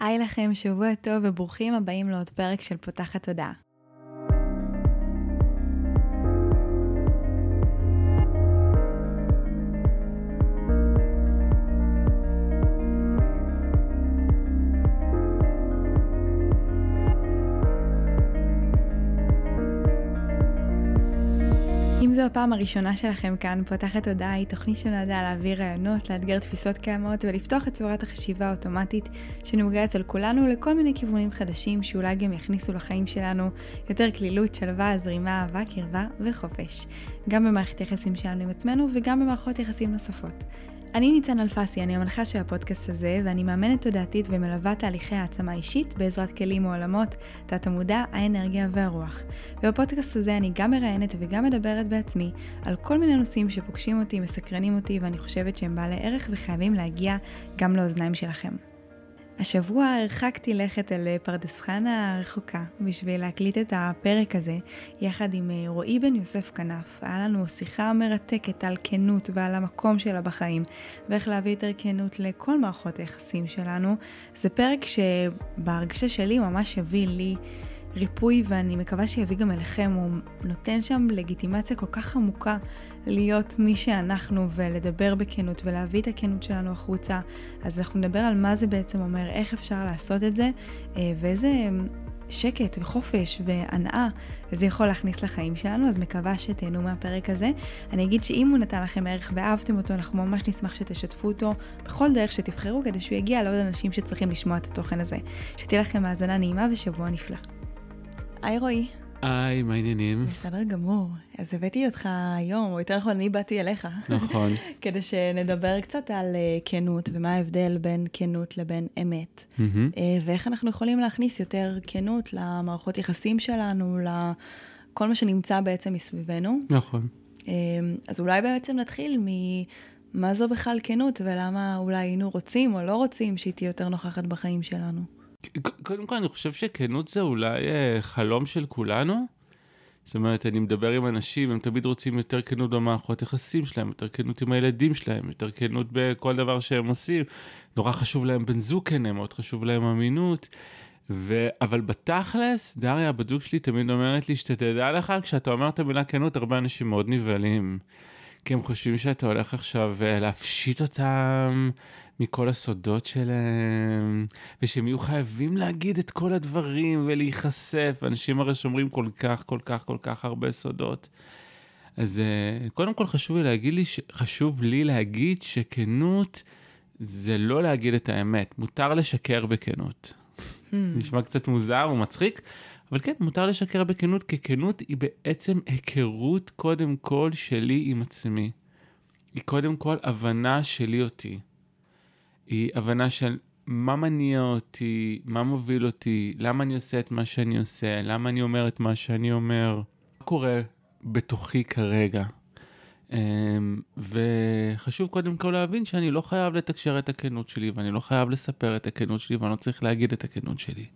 היי לכם, שבוע טוב וברוכים הבאים לעוד פרק של פותחת תודעה. הפעם הראשונה שלכם כאן, פותחת הודעה היא תוכנית שנועדה להעביר רעיונות, לאתגר תפיסות קיימות ולפתוח את צורת החשיבה האוטומטית שנהוגה אצל כולנו לכל מיני כיוונים חדשים שאולי גם יכניסו לחיים שלנו יותר כלילות, שלווה, זרימה, אהבה, קרבה וחופש. גם במערכת יחסים שלנו עם עצמנו וגם במערכות יחסים נוספות. אני ניצן אלפסי, אני המנחה של הפודקאסט הזה, ואני מאמנת תודעתית ומלווה תהליכי העצמה אישית בעזרת כלים מעולמות, תת המודע, האנרגיה והרוח. ובפודקאסט הזה אני גם מראיינת וגם מדברת בעצמי על כל מיני נושאים שפוגשים אותי, מסקרנים אותי, ואני חושבת שהם בעלי ערך וחייבים להגיע גם לאוזניים שלכם. השבוע הרחקתי לכת אל פרדס חנה הרחוקה בשביל להקליט את הפרק הזה יחד עם אה, רועי בן יוסף כנף. היה לנו שיחה מרתקת על כנות ועל המקום שלה בחיים ואיך להביא יותר כנות לכל מערכות היחסים שלנו. זה פרק שבהרגשה שלי ממש הביא לי ריפוי ואני מקווה שיביא גם אליכם, הוא נותן שם לגיטימציה כל כך עמוקה להיות מי שאנחנו ולדבר בכנות ולהביא את הכנות שלנו החוצה. אז אנחנו נדבר על מה זה בעצם אומר, איך אפשר לעשות את זה אה, ואיזה שקט וחופש והנאה זה יכול להכניס לחיים שלנו, אז מקווה שתהנו מהפרק הזה. אני אגיד שאם הוא נתן לכם ערך ואהבתם אותו, אנחנו ממש נשמח שתשתפו אותו בכל דרך שתבחרו כדי שהוא יגיע לעוד אנשים שצריכים לשמוע את התוכן הזה. שתהיה לכם האזנה נעימה ושבוע נפלא. היי רועי. היי, מה העניינים? בסדר גמור. אז הבאתי אותך היום, או יותר נכון, אני באתי אליך. נכון. כדי שנדבר קצת על uh, כנות, ומה ההבדל בין כנות לבין אמת. Mm-hmm. Uh, ואיך אנחנו יכולים להכניס יותר כנות למערכות יחסים שלנו, לכל מה שנמצא בעצם מסביבנו. נכון. Uh, אז אולי בעצם נתחיל ממה זו בכלל כנות, ולמה אולי היינו רוצים או לא רוצים שהיא תהיה יותר נוכחת בחיים שלנו. קודם כל אני חושב שכנות זה אולי אה, חלום של כולנו. זאת אומרת אני מדבר עם אנשים הם תמיד רוצים יותר כנות במערכות יחסים שלהם יותר כנות עם הילדים שלהם יותר כנות בכל דבר שהם עושים. נורא חשוב להם בן זוג כן מאוד חשוב להם אמינות. ו... אבל בתכלס דריה הבת זוג שלי תמיד אומרת לי שתדע לך כשאתה אומר את המילה כנות הרבה אנשים מאוד נבהלים. כי הם חושבים שאתה הולך עכשיו אה, להפשיט אותם מכל הסודות שלהם, ושהם יהיו חייבים להגיד את כל הדברים ולהיחשף, אנשים הרי שומרים כל כך, כל כך, כל כך הרבה סודות. אז אה, קודם כל חשוב לי להגיד לי, חשוב לי להגיד שכנות זה לא להגיד את האמת, מותר לשקר בכנות. Hmm. נשמע קצת מוזר ומצחיק, אבל כן, מותר לשקר בכנות, כי כנות היא בעצם היכרות קודם כל שלי עם עצמי. היא קודם כל הבנה שלי אותי. היא הבנה של מה מניע אותי, מה מוביל אותי, למה אני עושה את מה שאני עושה, למה אני אומר את מה שאני אומר, מה קורה בתוכי כרגע. אמ, וחשוב קודם כל להבין שאני לא חייב לתקשר את הכנות שלי ואני לא חייב לספר את הכנות שלי ואני לא צריך להגיד את הכנות שלי.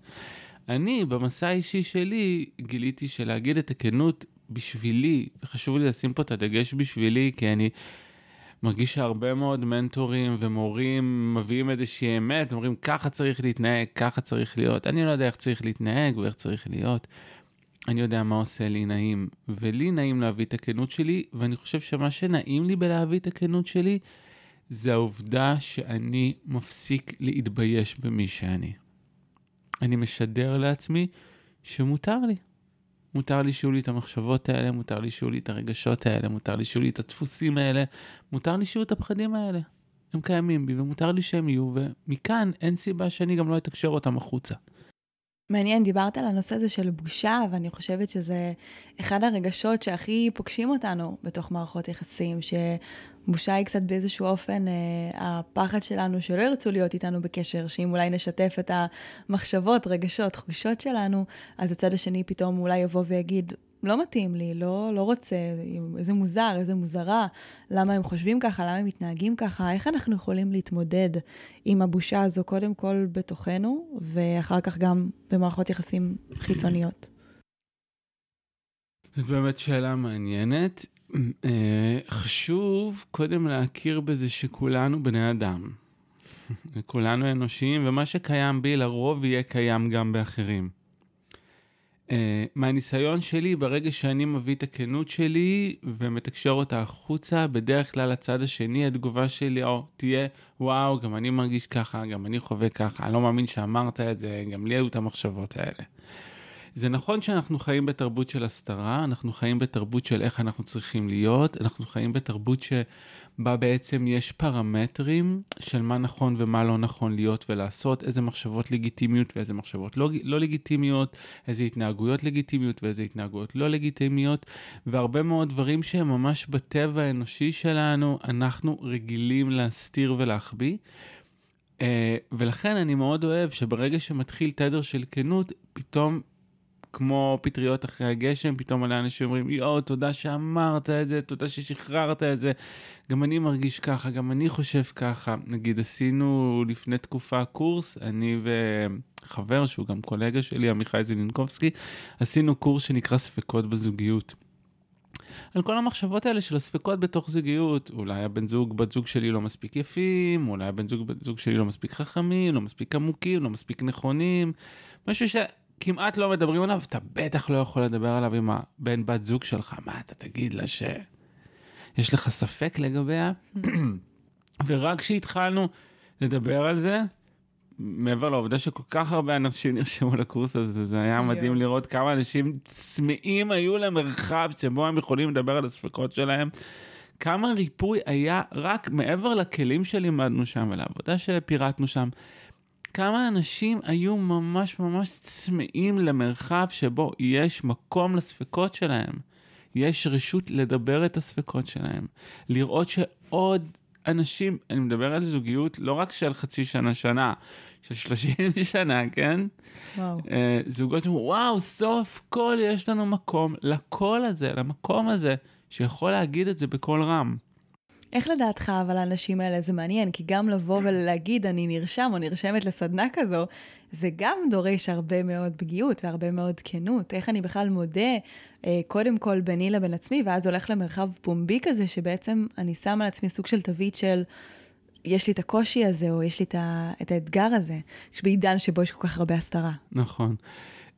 אני במסע האישי שלי גיליתי שלהגיד את הכנות בשבילי, חשוב לי לשים פה את הדגש בשבילי כי אני מרגיש שהרבה מאוד מנטורים ומורים מביאים איזושהי אמת, אומרים ככה צריך להתנהג, ככה צריך להיות. אני לא יודע איך צריך להתנהג ואיך צריך להיות. אני יודע מה עושה לי נעים, ולי נעים להביא את הכנות שלי, ואני חושב שמה שנעים לי בלהביא את הכנות שלי, זה העובדה שאני מפסיק להתבייש במי שאני. אני משדר לעצמי שמותר לי. מותר לי שיהיו לי את המחשבות האלה, מותר לי שיהיו לי את הרגשות האלה, מותר לי שיהיו לי את הדפוסים האלה, מותר לי שיהיו את הפחדים האלה. הם קיימים בי ומותר לי שהם יהיו, ומכאן אין סיבה שאני גם לא אתקשר אותם החוצה. מעניין, דיברת על הנושא הזה של בושה, ואני חושבת שזה אחד הרגשות שהכי פוגשים אותנו בתוך מערכות יחסים, שבושה היא קצת באיזשהו אופן אה, הפחד שלנו שלא ירצו להיות איתנו בקשר, שאם אולי נשתף את המחשבות, רגשות, תחושות שלנו, אז הצד השני פתאום אולי יבוא ויגיד, לא מתאים לי, לא, לא רוצה, איזה מוזר, איזה מוזרה, למה הם חושבים ככה, למה הם מתנהגים ככה, איך אנחנו יכולים להתמודד עם הבושה הזו, קודם כל בתוכנו, ואחר כך גם במערכות יחסים חיצוניות. זאת באמת שאלה מעניינת. אה, חשוב קודם להכיר בזה שכולנו בני אדם. כולנו אנושיים, ומה שקיים בי לרוב יהיה קיים גם באחרים. Uh, מהניסיון שלי, ברגע שאני מביא את הכנות שלי ומתקשר אותה החוצה, בדרך כלל הצד השני, התגובה שלי או תהיה, וואו, גם אני מרגיש ככה, גם אני חווה ככה, אני לא מאמין שאמרת את זה, גם לי היו את המחשבות האלה. זה נכון שאנחנו חיים בתרבות של הסתרה, אנחנו חיים בתרבות של איך אנחנו צריכים להיות, אנחנו חיים בתרבות שבה בעצם יש פרמטרים של מה נכון ומה לא נכון להיות ולעשות, איזה מחשבות לגיטימיות ואיזה מחשבות לא, לא לגיטימיות, איזה התנהגויות לגיטימיות ואיזה התנהגויות לא לגיטימיות, והרבה מאוד דברים שהם ממש בטבע האנושי שלנו, אנחנו רגילים להסתיר ולהחביא. Uh, ולכן אני מאוד אוהב שברגע שמתחיל תדר של כנות, פתאום כמו פטריות אחרי הגשם, פתאום עלי אנשים אומרים, יואו, תודה שאמרת את זה, תודה ששחררת את זה. גם אני מרגיש ככה, גם אני חושב ככה. נגיד, עשינו לפני תקופה קורס, אני וחבר, שהוא גם קולגה שלי, עמיחי זילינקובסקי, עשינו קורס שנקרא ספקות בזוגיות. על כל המחשבות האלה של הספקות בתוך זוגיות, אולי הבן זוג, בת זוג שלי לא מספיק יפים, אולי הבן זוג, בת זוג שלי לא מספיק חכמים, לא מספיק עמוקים, לא מספיק נכונים, משהו ש... כמעט לא מדברים עליו, אתה בטח לא יכול לדבר עליו עם הבן בת זוג שלך. מה, אתה תגיד לה שיש לך ספק לגביה? ורק כשהתחלנו לדבר על זה, מעבר לעובדה שכל כך הרבה אנשים נרשמו לקורס הזה, זה היה מדהים לראות כמה אנשים צמאים היו למרחב שבו הם יכולים לדבר על הספקות שלהם. כמה ריפוי היה רק מעבר לכלים שלימדנו שם ולעבודה שפירטנו שם. כמה אנשים היו ממש ממש צמאים למרחב שבו יש מקום לספקות שלהם. יש רשות לדבר את הספקות שלהם. לראות שעוד אנשים, אני מדבר על זוגיות לא רק של חצי שנה, שנה, של 30 שנה, כן? וואו. Uh, זוגות שאומרים, וואו, סוף כל יש לנו מקום לקול הזה, למקום הזה, שיכול להגיד את זה בקול רם. איך לדעתך, אבל האנשים האלה זה מעניין, כי גם לבוא ולהגיד אני נרשם או נרשמת לסדנה כזו, זה גם דורש הרבה מאוד פגיעות והרבה מאוד כנות. איך אני בכלל מודה, אה, קודם כל ביני לבין עצמי, ואז הולך למרחב פומבי כזה, שבעצם אני שם על עצמי סוג של תווית של... יש לי את הקושי הזה, או יש לי את, ה, את האתגר הזה, בעידן שבו יש כל כך הרבה הסתרה. נכון.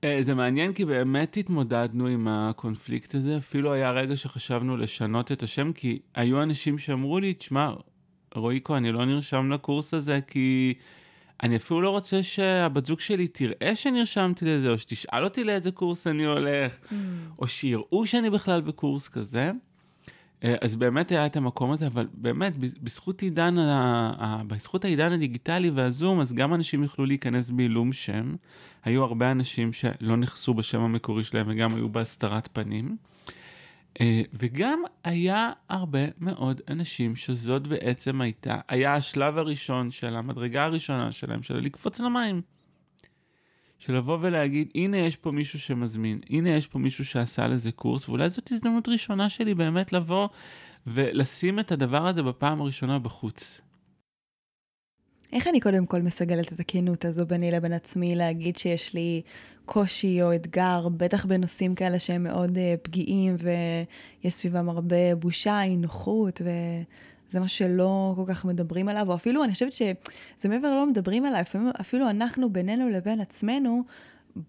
אה, זה מעניין כי באמת התמודדנו עם הקונפליקט הזה, אפילו היה רגע שחשבנו לשנות את השם, כי היו אנשים שאמרו לי, תשמע, רועיקו, אני לא נרשם לקורס הזה כי אני אפילו לא רוצה שהבת זוג שלי תראה שנרשמתי לזה, או שתשאל אותי לאיזה קורס אני הולך, mm. או שיראו שאני בכלל בקורס כזה. אה, אז באמת היה את המקום הזה, אבל באמת, בזכות עידן, בזכות העידן הדיגיטלי והזום, אז גם אנשים יכלו להיכנס בעילום שם. היו הרבה אנשים שלא נכסו בשם המקורי שלהם וגם היו בהסתרת פנים. אה, וגם היה הרבה מאוד אנשים שזאת בעצם הייתה, היה השלב הראשון של המדרגה הראשונה שלהם, של לקפוץ למים. של לבוא ולהגיד, הנה יש פה מישהו שמזמין, הנה יש פה מישהו שעשה לזה קורס, ואולי זאת הזדמנות ראשונה שלי באמת לבוא ולשים את הדבר הזה בפעם הראשונה בחוץ. איך אני קודם כל מסגלת את הכנות הזו ביני לבין עצמי, להגיד שיש לי קושי או אתגר, בטח בנושאים כאלה שהם מאוד uh, פגיעים ויש סביבם הרבה בושה, אי נוחות, וזה משהו שלא כל כך מדברים עליו, או אפילו, אני חושבת שזה מעבר לא מדברים עליו, אפילו, אפילו אנחנו בינינו לבין עצמנו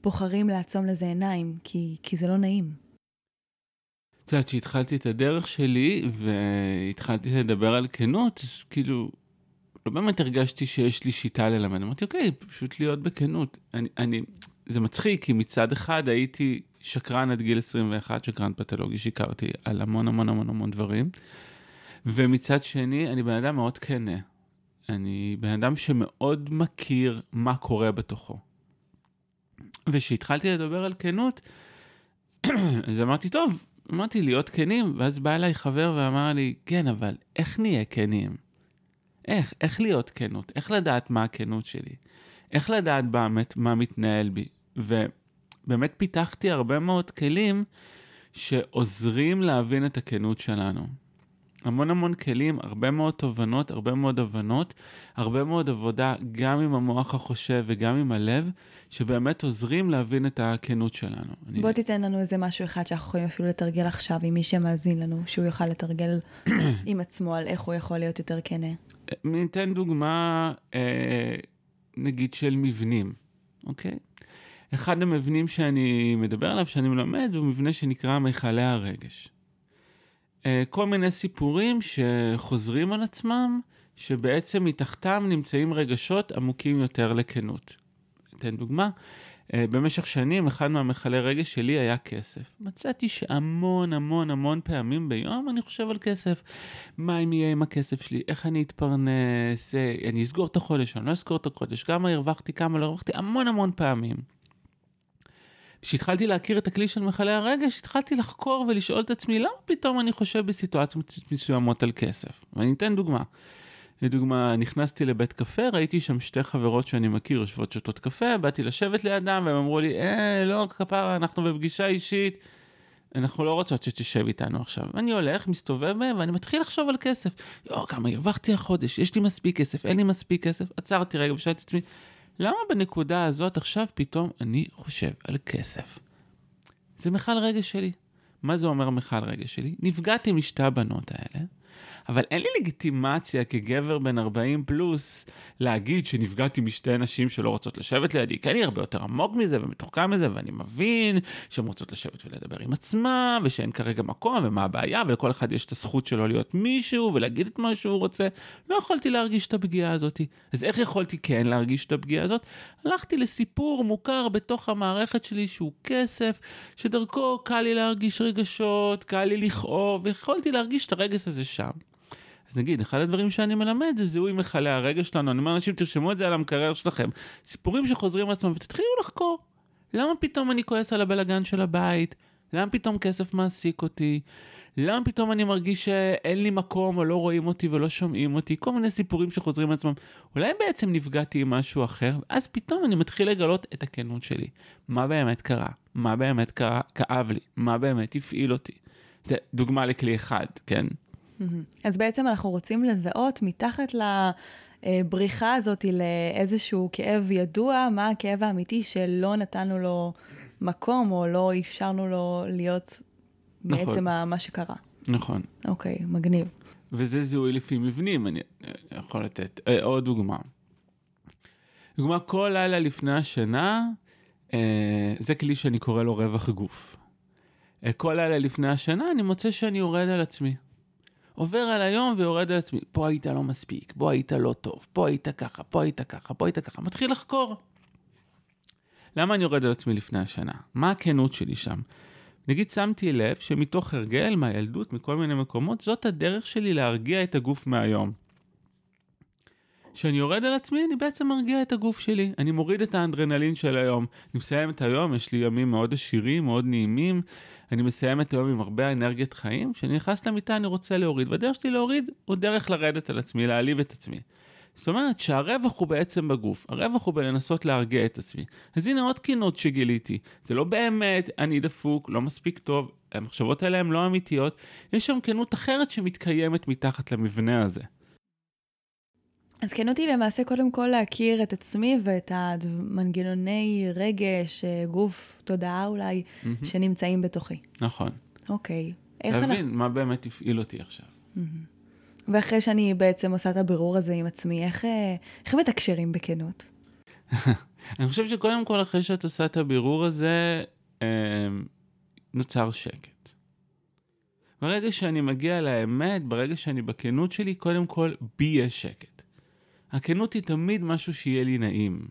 בוחרים לעצום לזה עיניים, כי, כי זה לא נעים. את יודעת, כשהתחלתי את הדרך שלי והתחלתי לדבר על כנות, אז כאילו, לא באמת הרגשתי שיש לי שיטה ללמד. אמרתי, אוקיי, פשוט להיות בכנות. אני, אני, זה מצחיק, כי מצד אחד הייתי שקרן עד גיל 21, שקרן פתולוגי, שיקרתי על המון המון המון המון דברים. ומצד שני, אני בן אדם מאוד כנה. אני בן אדם שמאוד מכיר מה קורה בתוכו. וכשהתחלתי לדבר על כנות, אז אמרתי, טוב, אמרתי להיות כנים, ואז בא אליי חבר ואמר לי, כן, אבל איך נהיה כנים? איך, איך להיות כנות, איך לדעת מה הכנות שלי, איך לדעת באמת מה מתנהל בי. ובאמת פיתחתי הרבה מאוד כלים שעוזרים להבין את הכנות שלנו. המון המון כלים, הרבה מאוד תובנות, הרבה מאוד הבנות, הרבה מאוד עבודה גם עם המוח החושב וגם עם הלב, שבאמת עוזרים להבין את הכנות שלנו. בוא אני... תיתן לנו איזה משהו אחד שאנחנו יכולים אפילו לתרגל עכשיו עם מי שמאזין לנו, שהוא יוכל לתרגל עם עצמו על איך הוא יכול להיות יותר כנה. ניתן דוגמה, אה, נגיד, של מבנים, אוקיי? אחד המבנים שאני מדבר עליו, שאני מלמד, הוא מבנה שנקרא מכלי הרגש. אה, כל מיני סיפורים שחוזרים על עצמם, שבעצם מתחתם נמצאים רגשות עמוקים יותר לכנות. אתן דוגמה, אה, במשך שנים אחד מהמכלי רגש שלי היה כסף. מצאתי שהמון המון המון פעמים ביום אני חושב על כסף. מה אם יהיה עם הכסף שלי, איך אני אתפרנס, אה, אני אסגור את החודש, אני לא אסגור את החודש, כמה הרווחתי, כמה לא הרווחתי, המון המון פעמים. כשהתחלתי להכיר את הכלי של מכלי הרגש, התחלתי לחקור ולשאול את עצמי, למה פתאום אני חושב בסיטואציות מסוימות על כסף? ואני אתן דוגמה. לדוגמה, נכנסתי לבית קפה, ראיתי שם שתי חברות שאני מכיר יושבות שותות קפה, באתי לשבת לידם והם אמרו לי, אה, לא, כפרה, אנחנו בפגישה אישית, אנחנו לא רוצות שתשב איתנו עכשיו. אני הולך, מסתובב בהם, ואני מתחיל לחשוב על כסף. יואו, כמה הרווחתי החודש, יש לי מספיק כסף, אין לי מספיק כסף. עצרתי רגע ושאלתי את עצמי, למה בנקודה הזאת עכשיו פתאום אני חושב על כסף? זה מיכל רגש שלי. מה זה אומר מיכל רגש שלי? נפגעתי משתי הבנות האלה. אבל אין לי לגיטימציה כגבר בן 40 פלוס להגיד שנפגעתי משתי נשים שלא רוצות לשבת לידי, כי אני הרבה יותר עמוק מזה ומתוחכם מזה, ואני מבין שהן רוצות לשבת ולדבר עם עצמם, ושאין כרגע מקום, ומה הבעיה, ולכל אחד יש את הזכות שלו להיות מישהו ולהגיד את מה שהוא רוצה. לא יכולתי להרגיש את הפגיעה הזאת. אז איך יכולתי כן להרגיש את הפגיעה הזאת? הלכתי לסיפור מוכר בתוך המערכת שלי שהוא כסף, שדרכו קל לי להרגיש רגשות, קל לי לכאוב, ויכולתי להרגיש את הרגש הזה שם. אז נגיד, אחד הדברים שאני מלמד זה זיהוי מכלי הרגש שלנו. אני אומר לאנשים, תרשמו את זה על המקרר שלכם. סיפורים שחוזרים לעצמם ותתחילו לחקור. למה פתאום אני כועס על הבלגן של הבית? למה פתאום כסף מעסיק אותי? למה פתאום אני מרגיש שאין לי מקום, או לא רואים אותי ולא שומעים אותי? כל מיני סיפורים שחוזרים לעצמם. אולי בעצם נפגעתי עם משהו אחר, ואז פתאום אני מתחיל לגלות את הכנות שלי. מה באמת קרה? מה באמת קרה? כאב לי? מה באמת הפעיל אותי? זה דוגמה לכלי אחד, כן? אז בעצם אנחנו רוצים לזהות מתחת לבריחה הזאת לאיזשהו כאב ידוע, מה הכאב האמיתי שלא נתנו לו מקום, או לא אפשרנו לו להיות נכון. בעצם מה שקרה. נכון. אוקיי, מגניב. וזה זיהוי לפי מבנים, אני יכול לתת אה, עוד דוגמה. דוגמה, כל לילה לפני השינה, אה, זה כלי שאני קורא לו רווח גוף. אה, כל לילה לפני השינה אני מוצא שאני יורד על עצמי. עובר על היום ויורד על עצמי, פה היית לא מספיק, פה היית לא טוב, פה היית ככה, פה היית ככה, פה היית ככה, מתחיל לחקור. למה אני יורד על עצמי לפני השנה? מה הכנות שלי שם? נגיד שמתי לב שמתוך הרגל, מהילדות, מכל מיני מקומות, זאת הדרך שלי להרגיע את הגוף מהיום. כשאני יורד על עצמי, אני בעצם מרגיע את הגוף שלי. אני מוריד את האנדרנלין של היום. אני מסיים את היום, יש לי ימים מאוד עשירים, מאוד נעימים. אני מסיים את היום עם הרבה אנרגיית חיים. כשאני נכנס למיטה אני רוצה להוריד, והדרך שלי להוריד הוא דרך לרדת על עצמי, להעליב את עצמי. זאת אומרת שהרווח הוא בעצם בגוף, הרווח הוא בלנסות להרגיע את עצמי. אז הנה עוד קינות שגיליתי, זה לא באמת אני דפוק, לא מספיק טוב, המחשבות האלה הן לא אמיתיות, יש שם כנות אחרת שמתקיימת מתחת למבנה הזה. אז כנות היא למעשה קודם כל להכיר את עצמי ואת המנגנוני רגש, אה, גוף, תודעה אולי, mm-hmm. שנמצאים בתוכי. נכון. אוקיי. איך להבין אנחנו... מה באמת הפעיל אותי עכשיו. Mm-hmm. ואחרי שאני בעצם עושה את הבירור הזה עם עצמי, איך, אה, איך מתקשרים בכנות? אני חושב שקודם כל, אחרי שאת עושה את הבירור הזה, אה, נוצר שקט. ברגע שאני מגיע לאמת, ברגע שאני בכנות שלי, קודם כל, בי יש שקט. הכנות היא תמיד משהו שיהיה לי נעים.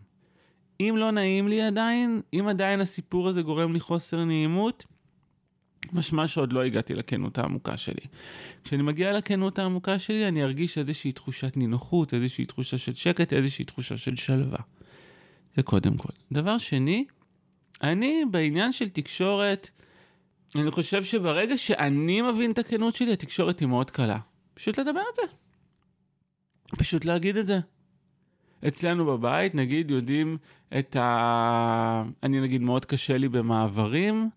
אם לא נעים לי עדיין, אם עדיין הסיפור הזה גורם לי חוסר נעימות, משמע שעוד לא הגעתי לכנות העמוקה שלי. כשאני מגיע לכנות העמוקה שלי, אני ארגיש איזושהי תחושת נינוחות, איזושהי תחושה של שקט, איזושהי תחושה של שלווה. זה קודם כל. דבר שני, אני בעניין של תקשורת, אני חושב שברגע שאני מבין את הכנות שלי, התקשורת היא מאוד קלה. פשוט לדבר את זה. פשוט להגיד את זה. אצלנו בבית, נגיד, יודעים את ה... אני נגיד, מאוד קשה לי במעברים,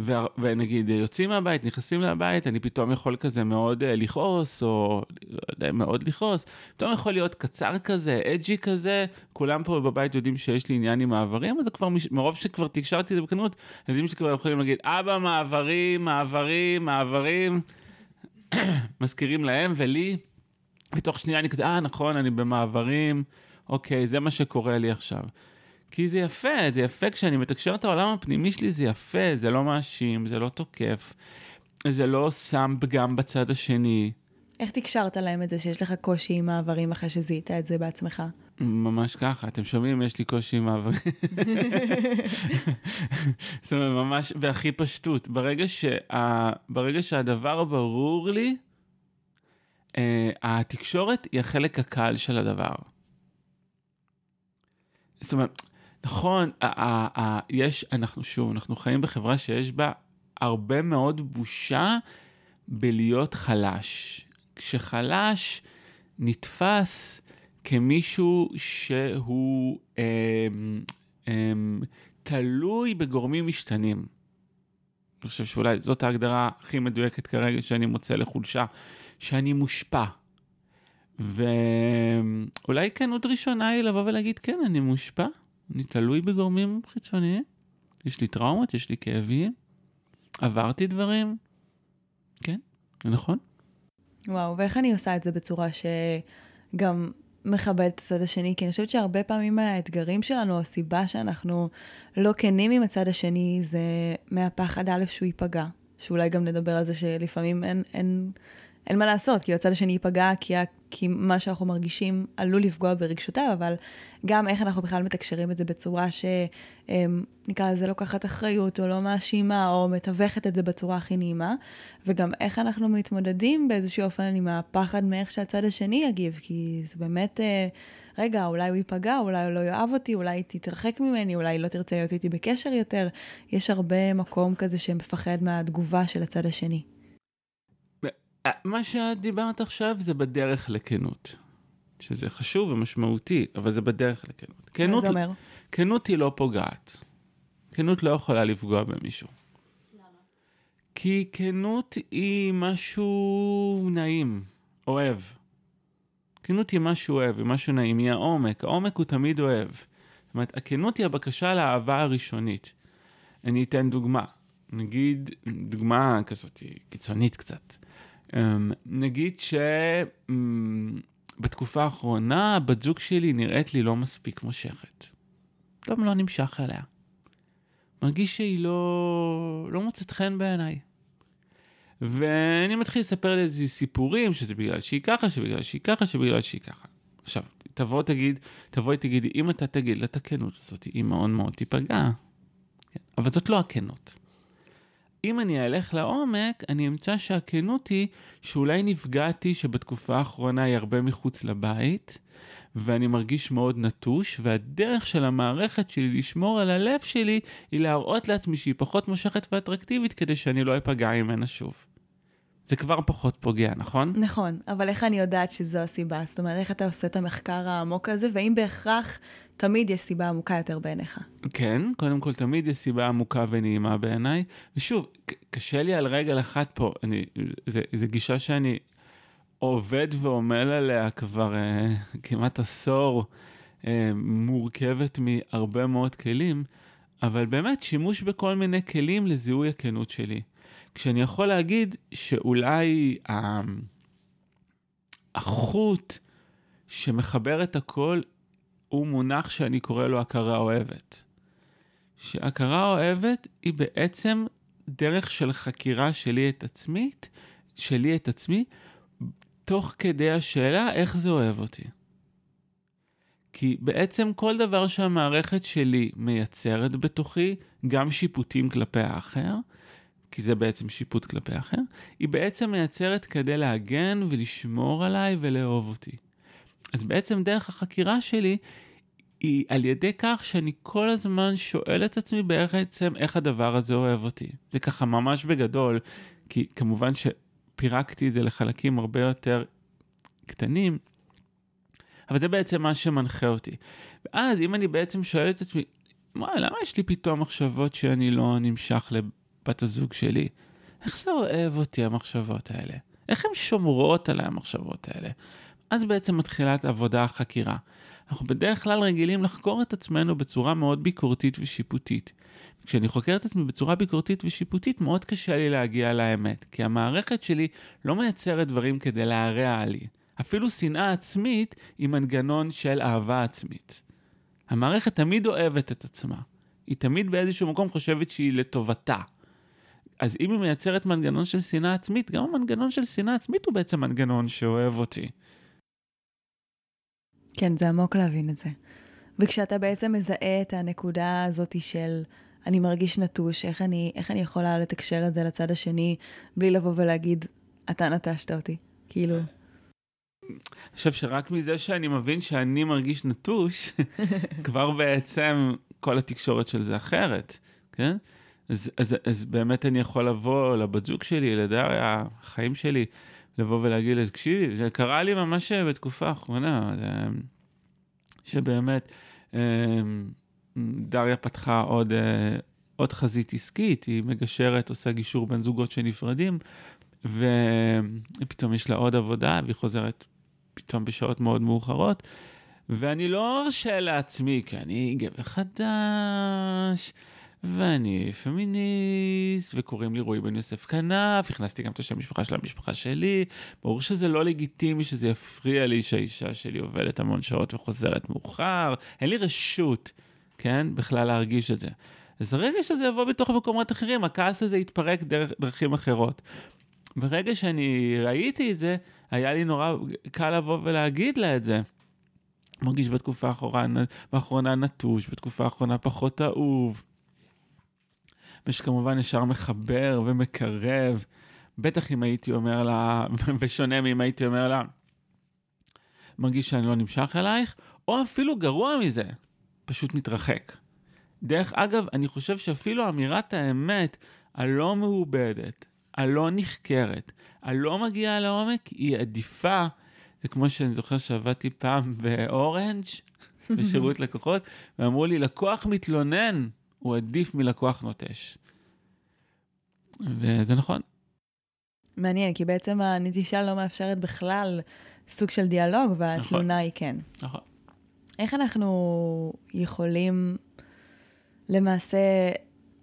ו- ונגיד יוצאים מהבית, נכנסים לבית, אני פתאום יכול כזה מאוד uh, לכעוס, או לא יודע, מאוד לכעוס, פתאום יכול להיות קצר כזה, אג'י כזה, כולם פה בבית יודעים שיש לי עניין עם מעברים, אז כבר, מש- מרוב שכבר תקשרתי את זה בכנות, הם יודעים שכבר יכולים להגיד, אבא, מעברים, מעברים, מעברים, מזכירים להם ולי, ותוך שנייה אני כזה, אה, נכון, אני במעברים, אוקיי, זה מה שקורה לי עכשיו. כי זה יפה, זה יפה כשאני מתקשר את העולם הפנימי שלי, זה יפה, זה לא מאשים, זה לא תוקף, זה לא שם פגם בצד השני. איך תקשרת להם את זה שיש לך קושי עם מעברים אחרי שזיהית את זה בעצמך? ממש ככה, אתם שומעים? יש לי קושי עם מעברים. זאת אומרת, ממש בהכי פשטות. ברגע, שה... ברגע שהדבר ברור לי, uh, התקשורת היא החלק הקל של הדבר. זאת אומרת, נכון, יש, אנחנו שוב, אנחנו חיים בחברה שיש בה הרבה מאוד בושה בלהיות חלש. כשחלש נתפס כמישהו שהוא אה, אה, תלוי בגורמים משתנים. אני חושב שאולי זאת ההגדרה הכי מדויקת כרגע שאני מוצא לחולשה, שאני מושפע. ואולי כנות ראשונה היא לבוא ולהגיד, כן, אני מושפע, אני תלוי בגורמים חיצוניים, יש לי טראומות, יש לי כאבים, עברתי דברים, כן, זה נכון. וואו, ואיך אני עושה את זה בצורה שגם מכבדת את הצד השני? כי אני חושבת שהרבה פעמים האתגרים שלנו, הסיבה שאנחנו לא כנים עם הצד השני, זה מהפחד א' שהוא ייפגע. שאולי גם נדבר על זה שלפעמים אין, אין, אין מה לעשות, כי הצד השני ייפגע, כי, כי מה שאנחנו מרגישים עלול לפגוע ברגשותיו, אבל גם איך אנחנו בכלל מתקשרים את זה בצורה שנקרא לזה לוקחת אחריות, או לא מאשימה, או מתווכת את זה בצורה הכי נעימה, וגם איך אנחנו מתמודדים באיזשהו אופן עם הפחד מאיך שהצד השני יגיב, כי זה באמת, רגע, אולי הוא ייפגע, אולי הוא לא יאהב אותי, אולי היא תתרחק ממני, אולי היא לא תרצה להיות איתי בקשר יותר. יש הרבה מקום כזה שמפחד מהתגובה של הצד השני. מה שאת דיברת עכשיו זה בדרך לכנות. שזה חשוב ומשמעותי, אבל זה בדרך לכנות. כנות, מה זה אומר? כנות היא לא פוגעת. כנות לא יכולה לפגוע במישהו. למה? כי כנות היא משהו נעים, אוהב. כנות היא משהו אוהב, היא משהו נעים, היא העומק. העומק הוא תמיד אוהב. זאת אומרת, הכנות היא הבקשה לאהבה הראשונית. אני אתן דוגמה. נגיד, דוגמה כזאת קיצונית קצת. נגיד שבתקופה האחרונה בת זוג שלי נראית לי לא מספיק מושכת. לא, לא נמשך אליה. מרגיש שהיא לא, לא מוצאת חן בעיניי. ואני מתחיל לספר לי איזה סיפורים, שזה בגלל שהיא ככה, שבגלל שהיא ככה, שבגלל שהיא ככה. עכשיו, תבוא תגיד, תבואי תגידי, אם אתה תגיד הכנות הזאת, היא מאוד מאוד תיפגע. כן? אבל זאת לא הכנות. אם אני אלך לעומק, אני אמצא שהכנות היא שאולי נפגעתי שבתקופה האחרונה היא הרבה מחוץ לבית, ואני מרגיש מאוד נטוש, והדרך של המערכת שלי לשמור על הלב שלי היא להראות לעצמי שהיא פחות מושכת ואטרקטיבית כדי שאני לא אפגע ממנה שוב. זה כבר פחות פוגע, נכון? נכון, אבל איך אני יודעת שזו הסיבה? זאת אומרת, איך אתה עושה את המחקר העמוק הזה, והאם בהכרח תמיד יש סיבה עמוקה יותר בעיניך? כן, קודם כל תמיד יש סיבה עמוקה ונעימה בעיניי. ושוב, קשה לי על רגל אחת פה, אני, זה, זה גישה שאני עובד ועמל עליה כבר uh, כמעט עשור, uh, מורכבת מהרבה מאוד כלים, אבל באמת שימוש בכל מיני כלים לזיהוי הכנות שלי. כשאני יכול להגיד שאולי החוט שמחבר את הכל הוא מונח שאני קורא לו הכרה אוהבת. שהכרה אוהבת היא בעצם דרך של חקירה שלי את עצמי, שלי את עצמי, תוך כדי השאלה איך זה אוהב אותי. כי בעצם כל דבר שהמערכת שלי מייצרת בתוכי, גם שיפוטים כלפי האחר, כי זה בעצם שיפוט כלפי האחר, היא בעצם מייצרת כדי להגן ולשמור עליי ולאהוב אותי. אז בעצם דרך החקירה שלי היא על ידי כך שאני כל הזמן שואל את עצמי בעצם איך הדבר הזה אוהב אותי. זה ככה ממש בגדול, כי כמובן שפירקתי את זה לחלקים הרבה יותר קטנים, אבל זה בעצם מה שמנחה אותי. ואז אם אני בעצם שואל את עצמי, מה, למה יש לי פתאום מחשבות שאני לא נמשך בת הזוג שלי, איך זה אוהב אותי המחשבות האלה? איך הן שומרות עליי המחשבות האלה? אז בעצם מתחילה את עבודה החקירה. אנחנו בדרך כלל רגילים לחקור את עצמנו בצורה מאוד ביקורתית ושיפוטית. כשאני חוקר את עצמי בצורה ביקורתית ושיפוטית, מאוד קשה לי להגיע לאמת, כי המערכת שלי לא מייצרת דברים כדי להרע לי. אפילו שנאה עצמית היא מנגנון של אהבה עצמית. המערכת תמיד אוהבת את עצמה. היא תמיד באיזשהו מקום חושבת שהיא לטובתה. אז אם היא מייצרת מנגנון של שנאה עצמית, גם המנגנון של שנאה עצמית הוא בעצם מנגנון שאוהב אותי. כן, זה עמוק להבין את זה. וכשאתה בעצם מזהה את הנקודה הזאת של אני מרגיש נטוש, איך אני, איך אני יכולה לתקשר את זה לצד השני בלי לבוא ולהגיד, אתה נטשת אותי? כאילו... אני חושב שרק מזה שאני מבין שאני מרגיש נטוש, כבר בעצם כל התקשורת של זה אחרת, כן? אז, אז, אז באמת אני יכול לבוא לבת זוג שלי, לדריה, החיים שלי, לבוא ולהגיד לה, תקשיבי, זה קרה לי ממש בתקופה האחרונה, זה, שבאמת אמ, דריה פתחה עוד, אה, עוד חזית עסקית, היא מגשרת, עושה גישור בין זוגות שנפרדים, ופתאום יש לה עוד עבודה, והיא חוזרת פתאום בשעות מאוד מאוחרות, ואני לא ארשה לעצמי, כי אני גבר חדש, ואני פמיניסט, וקוראים לי רועי בן יוסף כנף, הכנסתי גם את השם משפחה של המשפחה שלי. ברור שזה לא לגיטימי שזה יפריע לי שהאישה שלי עובדת המון שעות וחוזרת מאוחר, אין לי רשות, כן, בכלל להרגיש את זה. אז הרגע שזה יבוא בתוך מקומות אחרים, הכעס הזה יתפרק דרך דרכים אחרות. ברגע שאני ראיתי את זה, היה לי נורא קל לבוא ולהגיד לה את זה. מרגיש בתקופה האחרונה, נטוש, בתקופה האחרונה פחות אהוב. ושכמובן ישר מחבר ומקרב. בטח אם הייתי אומר לה, בשונה מאם הייתי אומר לה, מרגיש שאני לא נמשך אלייך, או אפילו גרוע מזה, פשוט מתרחק. דרך אגב, אני חושב שאפילו אמירת האמת הלא מעובדת, הלא נחקרת, הלא מגיעה לעומק, היא עדיפה. זה כמו שאני זוכר שעבדתי פעם באורנג' בשירות לקוחות, ואמרו לי, לקוח מתלונן, הוא עדיף מלקוח נוטש. וזה נכון. מעניין, כי בעצם הנטישה לא מאפשרת בכלל סוג של דיאלוג, והתלונה נכון. היא כן. נכון. איך אנחנו יכולים למעשה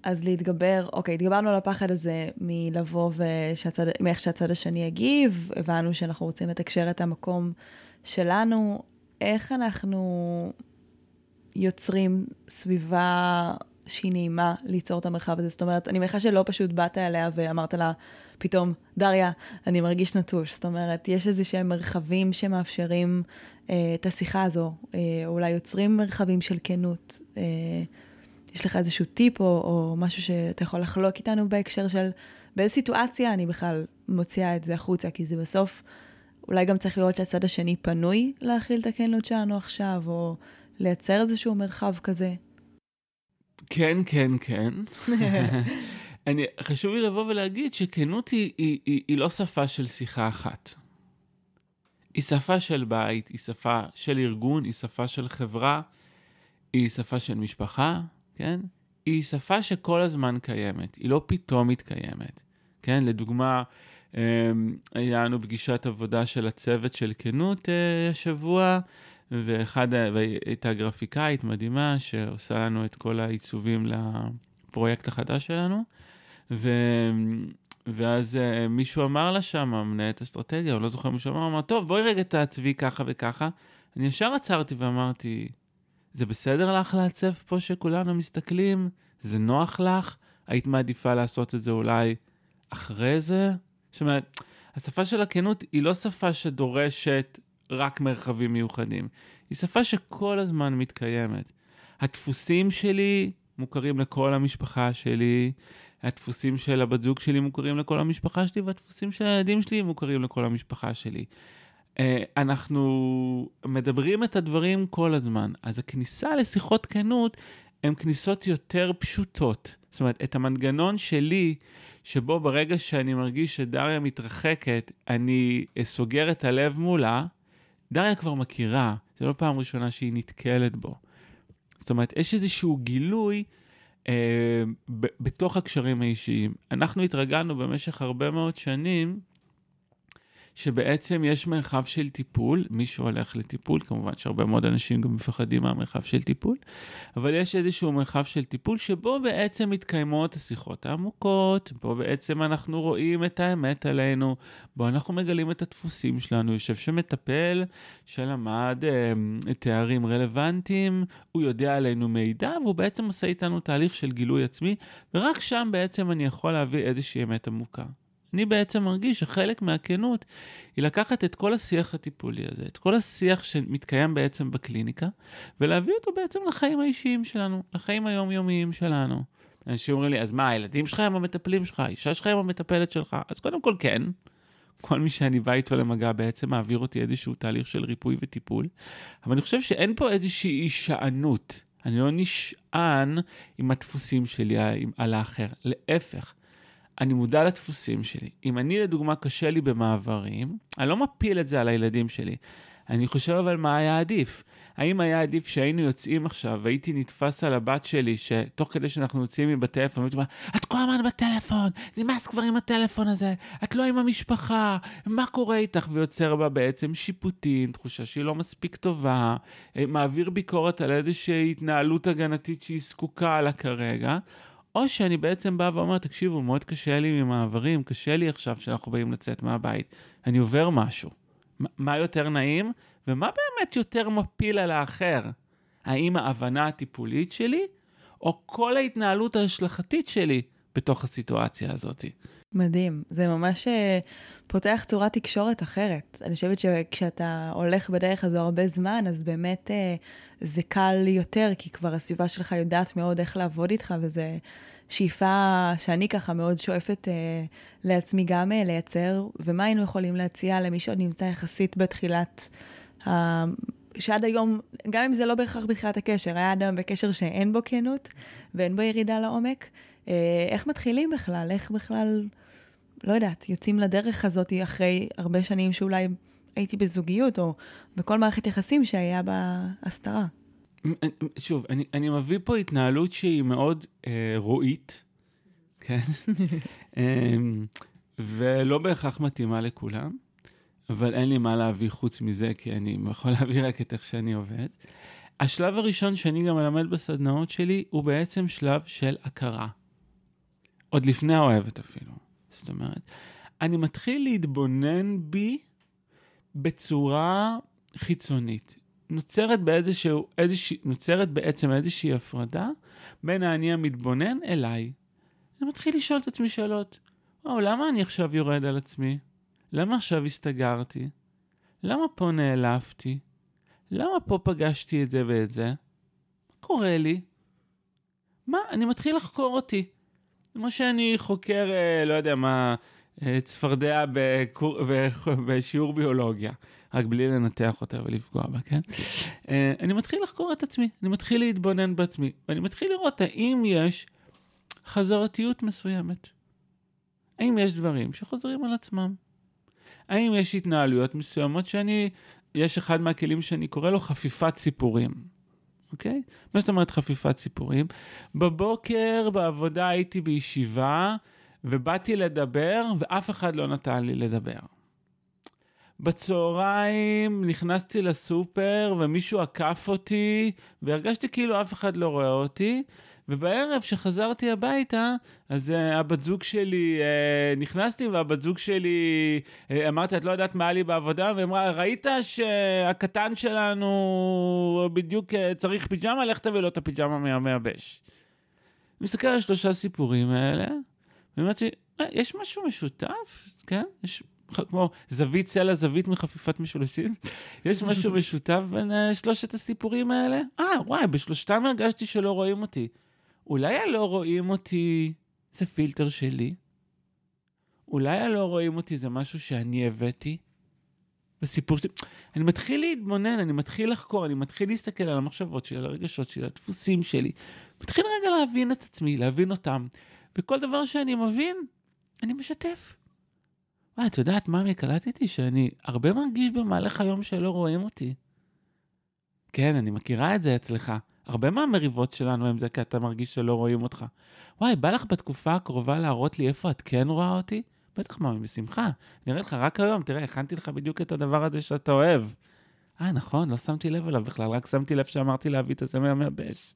אז להתגבר, אוקיי, התגברנו על הפחד הזה מלבוא ושהצד, מאיך שהצד השני יגיב, הבנו שאנחנו רוצים לתקשר את המקום שלנו, איך אנחנו יוצרים סביבה שהיא נעימה ליצור את המרחב הזה. זאת אומרת, אני מניחה שלא פשוט באת אליה ואמרת לה פתאום, דריה, אני מרגיש נטוש. זאת אומרת, יש איזה שהם מרחבים שמאפשרים אה, את השיחה הזו, אה, אולי יוצרים מרחבים של כנות. אה, יש לך איזשהו טיפ או, או משהו שאתה יכול לחלוק איתנו בהקשר של באיזה סיטואציה אני בכלל מוציאה את זה החוצה, כי זה בסוף, אולי גם צריך לראות שהצד השני פנוי להכיל את הכנות שלנו עכשיו, או לייצר איזשהו מרחב כזה. כן, כן, כן. אני, חשוב לי לבוא ולהגיד שכנות היא, היא, היא, היא לא שפה של שיחה אחת. היא שפה של בית, היא שפה של ארגון, היא שפה של חברה, היא שפה של משפחה, כן? היא שפה שכל הזמן קיימת, היא לא פתאום מתקיימת, כן? לדוגמה, אמ, היה לנו פגישת עבודה של הצוות של כנות אה, השבוע, ואחד, והייתה גרפיקאית מדהימה שעושה לנו את כל העיצובים לפרויקט החדש שלנו, ו... ואז uh, מישהו אמר לה שם, מנהלת אסטרטגיה, או לא זוכר מישהו אמר, אמר, טוב, בואי רגע תעצבי ככה וככה. אני ישר עצרתי ואמרתי, זה בסדר לך לעצב פה שכולנו מסתכלים? זה נוח לך? היית מעדיפה לעשות את זה אולי אחרי זה? זאת אומרת, השפה של הכנות היא לא שפה שדורשת רק מרחבים מיוחדים. היא שפה שכל הזמן מתקיימת. הדפוסים שלי מוכרים לכל המשפחה שלי, הדפוסים של הבת זוג שלי מוכרים לכל המשפחה שלי, והדפוסים של הילדים שלי מוכרים לכל המשפחה שלי. אה, אנחנו מדברים את הדברים כל הזמן, אז הכניסה לשיחות כנות הן כניסות יותר פשוטות. זאת אומרת, את המנגנון שלי, שבו ברגע שאני מרגיש שדריה מתרחקת, אני סוגר את הלב מולה, דריה כבר מכירה, זו לא פעם ראשונה שהיא נתקלת בו. זאת אומרת, יש איזשהו גילוי אה, ב- בתוך הקשרים האישיים. אנחנו התרגלנו במשך הרבה מאוד שנים שבעצם יש מרחב של טיפול, מי שהולך לטיפול, כמובן שהרבה מאוד אנשים גם מפחדים מהמרחב של טיפול, אבל יש איזשהו מרחב של טיפול שבו בעצם מתקיימות השיחות העמוקות, בו בעצם אנחנו רואים את האמת עלינו, בו אנחנו מגלים את הדפוסים שלנו, יושב שם מטפל שלמד אה, תארים רלוונטיים, הוא יודע עלינו מידע, והוא בעצם עושה איתנו תהליך של גילוי עצמי, ורק שם בעצם אני יכול להביא איזושהי אמת עמוקה. אני בעצם מרגיש שחלק מהכנות היא לקחת את כל השיח הטיפולי הזה, את כל השיח שמתקיים בעצם בקליניקה, ולהביא אותו בעצם לחיים האישיים שלנו, לחיים היומיומיים שלנו. אנשים אומרים לי, אז מה, הילדים שלך הם המטפלים שלך, האישה שלך הם המטפלת שלך? אז קודם כל כן. כל מי שאני בא איתו למגע בעצם מעביר אותי איזשהו תהליך של ריפוי וטיפול, אבל אני חושב שאין פה איזושהי הישענות. אני לא נשען עם הדפוסים שלי על האחר, להפך. אני מודע לדפוסים שלי. אם אני לדוגמה קשה לי במעברים, אני לא מפיל את זה על הילדים שלי. אני חושב אבל מה היה עדיף. האם היה עדיף שהיינו יוצאים עכשיו והייתי נתפס על הבת שלי, שתוך כדי שאנחנו יוצאים עם בטלפון, הייתי אומר, את כל הזמן בטלפון, נמאס כבר עם הטלפון הזה, את לא עם המשפחה, מה קורה איתך? ויוצר בה בעצם שיפוטים, תחושה שהיא לא מספיק טובה, אה, מעביר ביקורת על איזושהי התנהלות הגנתית שהיא זקוקה לה כרגע. או שאני בעצם בא ואומר, תקשיבו, מאוד קשה לי ממעברים, קשה לי עכשיו שאנחנו באים לצאת מהבית, אני עובר משהו. מה יותר נעים, ומה באמת יותר מפיל על האחר? האם ההבנה הטיפולית שלי, או כל ההתנהלות ההשלכתית שלי בתוך הסיטואציה הזאת? מדהים, זה ממש אה, פותח צורת תקשורת אחרת. אני חושבת שכשאתה הולך בדרך הזו הרבה זמן, אז באמת אה, זה קל יותר, כי כבר הסביבה שלך יודעת מאוד איך לעבוד איתך, וזה שאיפה שאני ככה מאוד שואפת אה, לעצמי גם לייצר, ומה היינו יכולים להציע למי שעוד נמצא יחסית בתחילת, אה, שעד היום, גם אם זה לא בהכרח בתחילת הקשר, היה אדם בקשר שאין בו כנות ואין בו ירידה לעומק, איך מתחילים בכלל? איך בכלל, לא יודעת, יוצאים לדרך הזאת אחרי הרבה שנים שאולי הייתי בזוגיות, או בכל מערכת יחסים שהיה בה הסתרה? שוב, אני, אני מביא פה התנהלות שהיא מאוד אה, רועית, כן? אה, ולא בהכרח מתאימה לכולם, אבל אין לי מה להביא חוץ מזה, כי אני יכול להביא רק את איך שאני עובד. השלב הראשון שאני גם מלמד בסדנאות שלי, הוא בעצם שלב של הכרה. עוד לפני האוהבת אפילו. זאת אומרת, אני מתחיל להתבונן בי בצורה חיצונית. נוצרת באיזשהו, איזושה, נוצרת בעצם איזושהי הפרדה בין האני המתבונן אליי. אני מתחיל לשאול את עצמי שאלות. או, למה אני עכשיו יורד על עצמי? למה עכשיו הסתגרתי? למה פה נעלבתי? למה פה פגשתי את זה ואת זה? מה קורה לי? מה, אני מתחיל לחקור אותי. כמו שאני חוקר, אה, לא יודע מה, אה, צפרדע בקור... בשיעור ביולוגיה, רק בלי לנתח אותה ולפגוע בה, כן? אה, אני מתחיל לחקור את עצמי, אני מתחיל להתבונן בעצמי, ואני מתחיל לראות האם יש חזרתיות מסוימת. האם יש דברים שחוזרים על עצמם? האם יש התנהלויות מסוימות שאני, יש אחד מהכלים שאני קורא לו חפיפת סיפורים. אוקיי? מה זאת אומרת חפיפת סיפורים? בבוקר בעבודה הייתי בישיבה ובאתי לדבר ואף אחד לא נתן לי לדבר. בצהריים נכנסתי לסופר ומישהו עקף אותי והרגשתי כאילו אף אחד לא רואה אותי ובערב שחזרתי הביתה, אז uh, הבת זוג שלי, uh, נכנסתי והבת זוג שלי, uh, אמרתי, את לא יודעת מה היה לי בעבודה? והיא אמרה, ראית שהקטן שלנו בדיוק uh, צריך פיג'מה? לך תביא לו את הפיג'מה מהמייבש. מסתכל על שלושה סיפורים האלה, ואמרתי, יש משהו משותף, כן? יש כמו זווית סלע זווית מחפיפת משולשים. יש משהו משותף בין uh, שלושת הסיפורים האלה? אה, וואי, בשלושתם הרגשתי שלא רואים אותי. אולי הלא רואים אותי זה פילטר שלי? אולי הלא רואים אותי זה משהו שאני הבאתי? בסיפור שלי, אני מתחיל להתבונן, אני מתחיל לחקור, אני מתחיל להסתכל על המחשבות שלי, על הרגשות שלי, על הדפוסים שלי. מתחיל רגע להבין את עצמי, להבין אותם. וכל דבר שאני מבין, אני משתף. וואי, את יודעת מה אני קלטתי? שאני הרבה מרגיש במהלך היום שלא רואים אותי. כן, אני מכירה את זה אצלך. הרבה מהמריבות שלנו הם זה כי אתה מרגיש שלא רואים אותך. וואי, בא לך בתקופה הקרובה להראות לי איפה את כן רואה אותי? בטח, מאמי, בשמחה. אני אראה לך רק היום, תראה, הכנתי לך בדיוק את הדבר הזה שאתה אוהב. אה, נכון, לא שמתי לב אליו בכלל, רק שמתי לב שאמרתי להביא את הזה מהמייבש.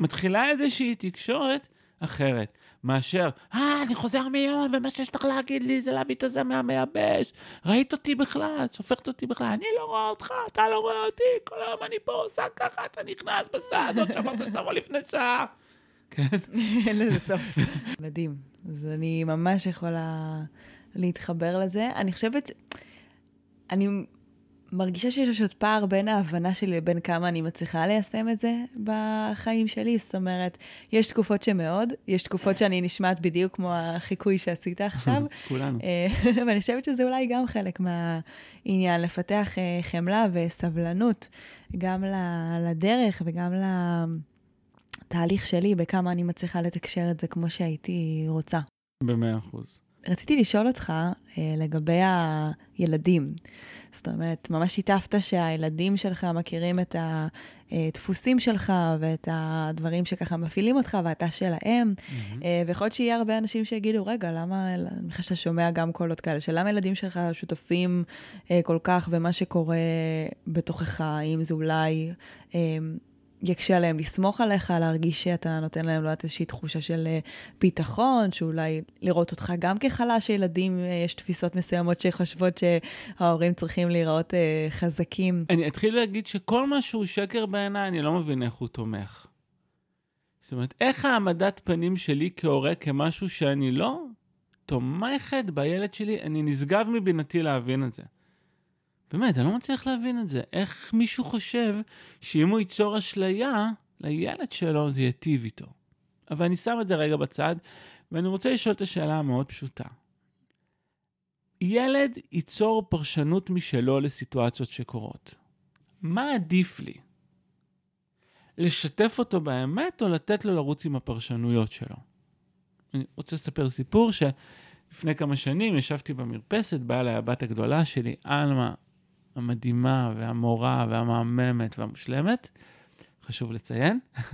מתחילה איזושהי תקשורת אחרת, מאשר, אה, אני חוזר מיום, ומה שיש לך להגיד לי זה להביא את הזה מהמייבש. ראית אותי בכלל, סופרת אותי בכלל, אני לא רואה אותך, אתה לא רואה אותי, כל היום אני פה עושה ככה, אתה נכנס בסעד, עוד שאמרת שתבוא לפני שעה. כן. אין לזה סוף. מדהים. אז אני ממש יכולה להתחבר לזה. אני חושבת, אני מרגישה שיש עוד פער בין ההבנה שלי לבין כמה אני מצליחה ליישם את זה בחיים שלי. זאת אומרת, יש תקופות שמאוד, יש תקופות שאני נשמעת בדיוק כמו החיקוי שעשית עכשיו. כולנו. אה, ואני חושבת שזה אולי גם חלק מהעניין, לפתח אה, חמלה וסבלנות, גם לדרך וגם לתהליך שלי, בכמה אני מצליחה לתקשר את זה כמו שהייתי רוצה. במאה אחוז. רציתי לשאול אותך אה, לגבי הילדים. זאת אומרת, ממש שיתפת שהילדים שלך מכירים את הדפוסים שלך ואת הדברים שככה מפעילים אותך, ואתה שלהם. Mm-hmm. ויכול להיות שיהיה הרבה אנשים שיגידו, רגע, למה, אני חושבת שאתה שומע גם קולות כאלה, שלמה ילדים שלך שותפים אה, כל כך במה שקורה בתוכך, אם זה אולי... יקשה עליהם לסמוך עליך, להרגיש שאתה נותן להם, לא יודעת, איזושהי תחושה של אה, ביטחון, שאולי לראות אותך גם כחלש, שילדים, אה, יש תפיסות מסוימות שחושבות שההורים צריכים להיראות אה, חזקים. אני אתחיל להגיד שכל מה שהוא שקר בעיניי, אני לא מבין איך הוא תומך. זאת אומרת, איך העמדת פנים שלי כהורה כמשהו שאני לא תומכת בילד שלי, אני נשגב מבינתי להבין את זה. באמת, אני לא מצליח להבין את זה. איך מישהו חושב שאם הוא ייצור אשליה לילד שלו, זה ייטיב איתו. אבל אני שם את זה רגע בצד, ואני רוצה לשאול את השאלה המאוד פשוטה. ילד ייצור פרשנות משלו לסיטואציות שקורות. מה עדיף לי? לשתף אותו באמת או לתת לו לרוץ עם הפרשנויות שלו? אני רוצה לספר סיפור שלפני כמה שנים ישבתי במרפסת, באה אליי הבת הגדולה שלי, עלמה, המדהימה והמורה והמהממת והמושלמת, חשוב לציין.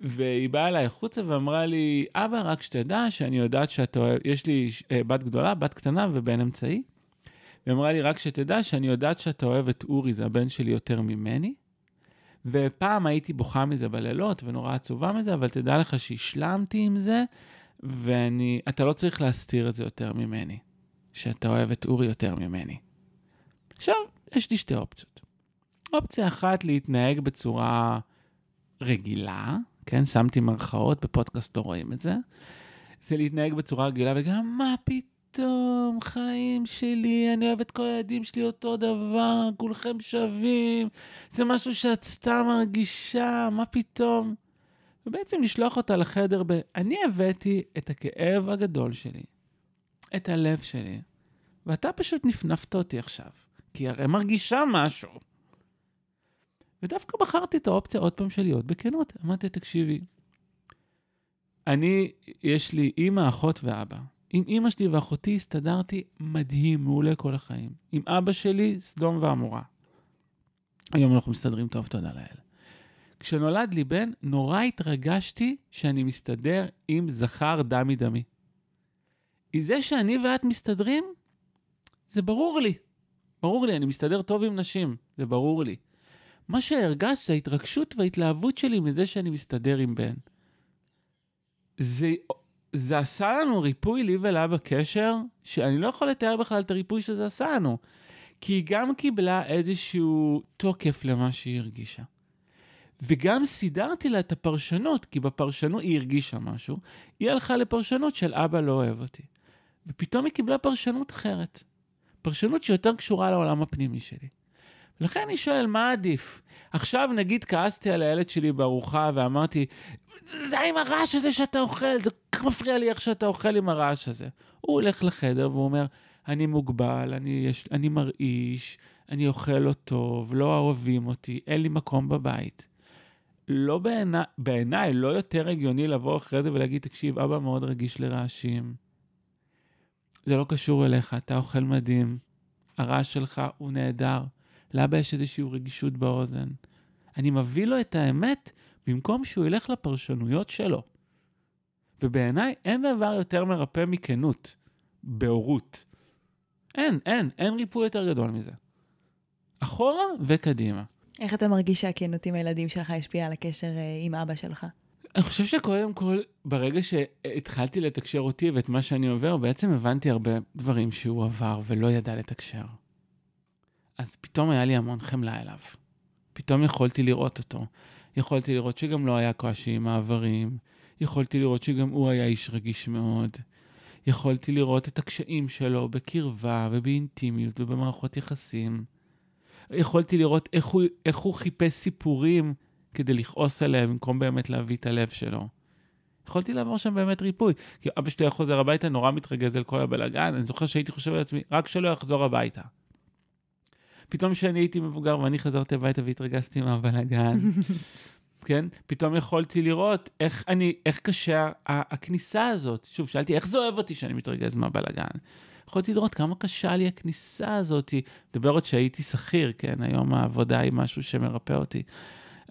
והיא באה אליי החוצה ואמרה לי, אבא, רק שתדע שאני יודעת שאתה אוהב, יש לי אה, בת גדולה, בת קטנה ובן אמצעי. והיא אמרה לי, רק שתדע שאני יודעת שאתה אוהב את אורי, זה הבן שלי יותר ממני. ופעם הייתי בוכה מזה בלילות ונורא עצובה מזה, אבל תדע לך שהשלמתי עם זה, ואתה לא צריך להסתיר את זה יותר ממני, שאתה אוהב את אורי יותר ממני. עכשיו, יש לי שתי אופציות. אופציה אחת, להתנהג בצורה רגילה, כן, שמתי מרכאות, בפודקאסט לא רואים את זה, זה להתנהג בצורה רגילה, וגם, מה פתאום, חיים שלי, אני אוהב את כל הילדים שלי אותו דבר, כולכם שווים, זה משהו שאת סתם מרגישה, מה פתאום? ובעצם לשלוח אותה לחדר ב... אני הבאתי את הכאב הגדול שלי, את הלב שלי, ואתה פשוט נפנפת אותי עכשיו. כי הרי מרגישה משהו. ודווקא בחרתי את האופציה עוד פעם של להיות בכנות. אמרתי, תקשיבי, אני, יש לי אימא, אחות ואבא. עם אימא שלי ואחותי הסתדרתי מדהים, מעולה כל החיים. עם אבא שלי, סדום ועמורה. היום אנחנו מסתדרים טוב, תודה לאל. כשנולד לי בן, נורא התרגשתי שאני מסתדר עם זכר דם מדמי. זה שאני ואת מסתדרים, זה ברור לי. ברור לי, אני מסתדר טוב עם נשים, זה ברור לי. מה שהרגשת ההתרגשות וההתלהבות שלי מזה שאני מסתדר עם בן. זה, זה עשה לנו ריפוי לי ולה בקשר, שאני לא יכול לתאר בכלל את הריפוי שזה עשה לנו. כי היא גם קיבלה איזשהו תוקף למה שהיא הרגישה. וגם סידרתי לה את הפרשנות, כי בפרשנות היא הרגישה משהו, היא הלכה לפרשנות של אבא לא אוהב אותי. ופתאום היא קיבלה פרשנות אחרת. פרשנות שיותר קשורה לעולם הפנימי שלי. ולכן אני שואל, מה עדיף? עכשיו נגיד כעסתי על הילד שלי בארוחה ואמרתי, די עם הרעש הזה שאתה אוכל, זה כך מפריע לי איך שאתה אוכל עם הרעש הזה. הוא הולך לחדר והוא אומר, אני מוגבל, אני, יש, אני מרעיש, אני אוכל לא טוב, לא אוהבים אותי, אין לי מקום בבית. לא בעיניי, בעיני, לא יותר הגיוני לבוא אחרי זה ולהגיד, תקשיב, אבא מאוד רגיש לרעשים. זה לא קשור אליך, אתה אוכל מדהים, הרעש שלך הוא נהדר, לאבא יש איזושהי רגישות באוזן. אני מביא לו את האמת במקום שהוא ילך לפרשנויות שלו. ובעיניי אין דבר יותר מרפא מכנות בהורות. אין, אין, אין ריפוי יותר גדול מזה. אחורה וקדימה. איך אתה מרגיש שהכנות עם הילדים שלך השפיעה על הקשר אה, עם אבא שלך? אני חושב שקודם כל, ברגע שהתחלתי לתקשר אותי ואת מה שאני עובר, בעצם הבנתי הרבה דברים שהוא עבר ולא ידע לתקשר. אז פתאום היה לי המון חמלה אליו. פתאום יכולתי לראות אותו. יכולתי לראות שגם לא היה קושי עם מעברים. יכולתי לראות שגם הוא היה איש רגיש מאוד. יכולתי לראות את הקשיים שלו בקרבה ובאינטימיות ובמערכות יחסים. יכולתי לראות איך הוא, איך הוא חיפש סיפורים כדי לכעוס עליהם במקום באמת להביא את הלב שלו. יכולתי לעבור שם באמת ריפוי. כי אבא שלי היה חוזר הביתה, נורא מתרגז על כל הבלאגן, אני זוכר שהייתי חושב על עצמי, רק שלא יחזור הביתה. פתאום כשאני הייתי מבוגר ואני חזרתי הביתה והתרגזתי מהבלאגן, כן? פתאום יכולתי לראות איך אני, איך קשה הכניסה הזאת. שוב, שאלתי, איך זה אוהב אותי שאני מתרגז מהבלאגן? יכולתי לראות כמה קשה לי הכניסה הזאת. מדבר עוד שהייתי שכיר, כן? היום העבודה היא משהו שמרפא אותי.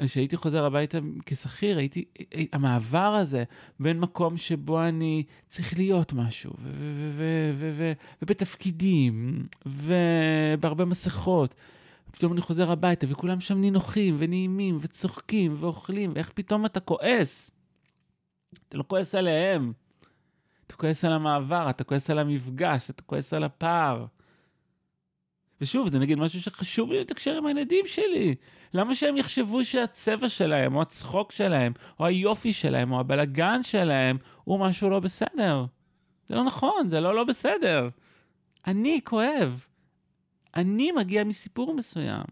כשהייתי חוזר הביתה כשכיר, הייתי, המעבר הזה בין מקום שבו אני צריך להיות משהו, ובתפקידים, ובהרבה מסכות, פתאום אני חוזר הביתה וכולם שם נינוחים ונעימים וצוחקים ואוכלים, ואיך פתאום אתה כועס? אתה לא כועס עליהם, אתה כועס על המעבר, אתה כועס על המפגש, אתה כועס על הפער. ושוב, זה נגיד משהו שחשוב לי לתקשר עם הילדים שלי. למה שהם יחשבו שהצבע שלהם, או הצחוק שלהם, או היופי שלהם, או הבלגן שלהם, הוא משהו לא בסדר? זה לא נכון, זה לא לא בסדר. אני כואב. אני מגיע מסיפור מסוים.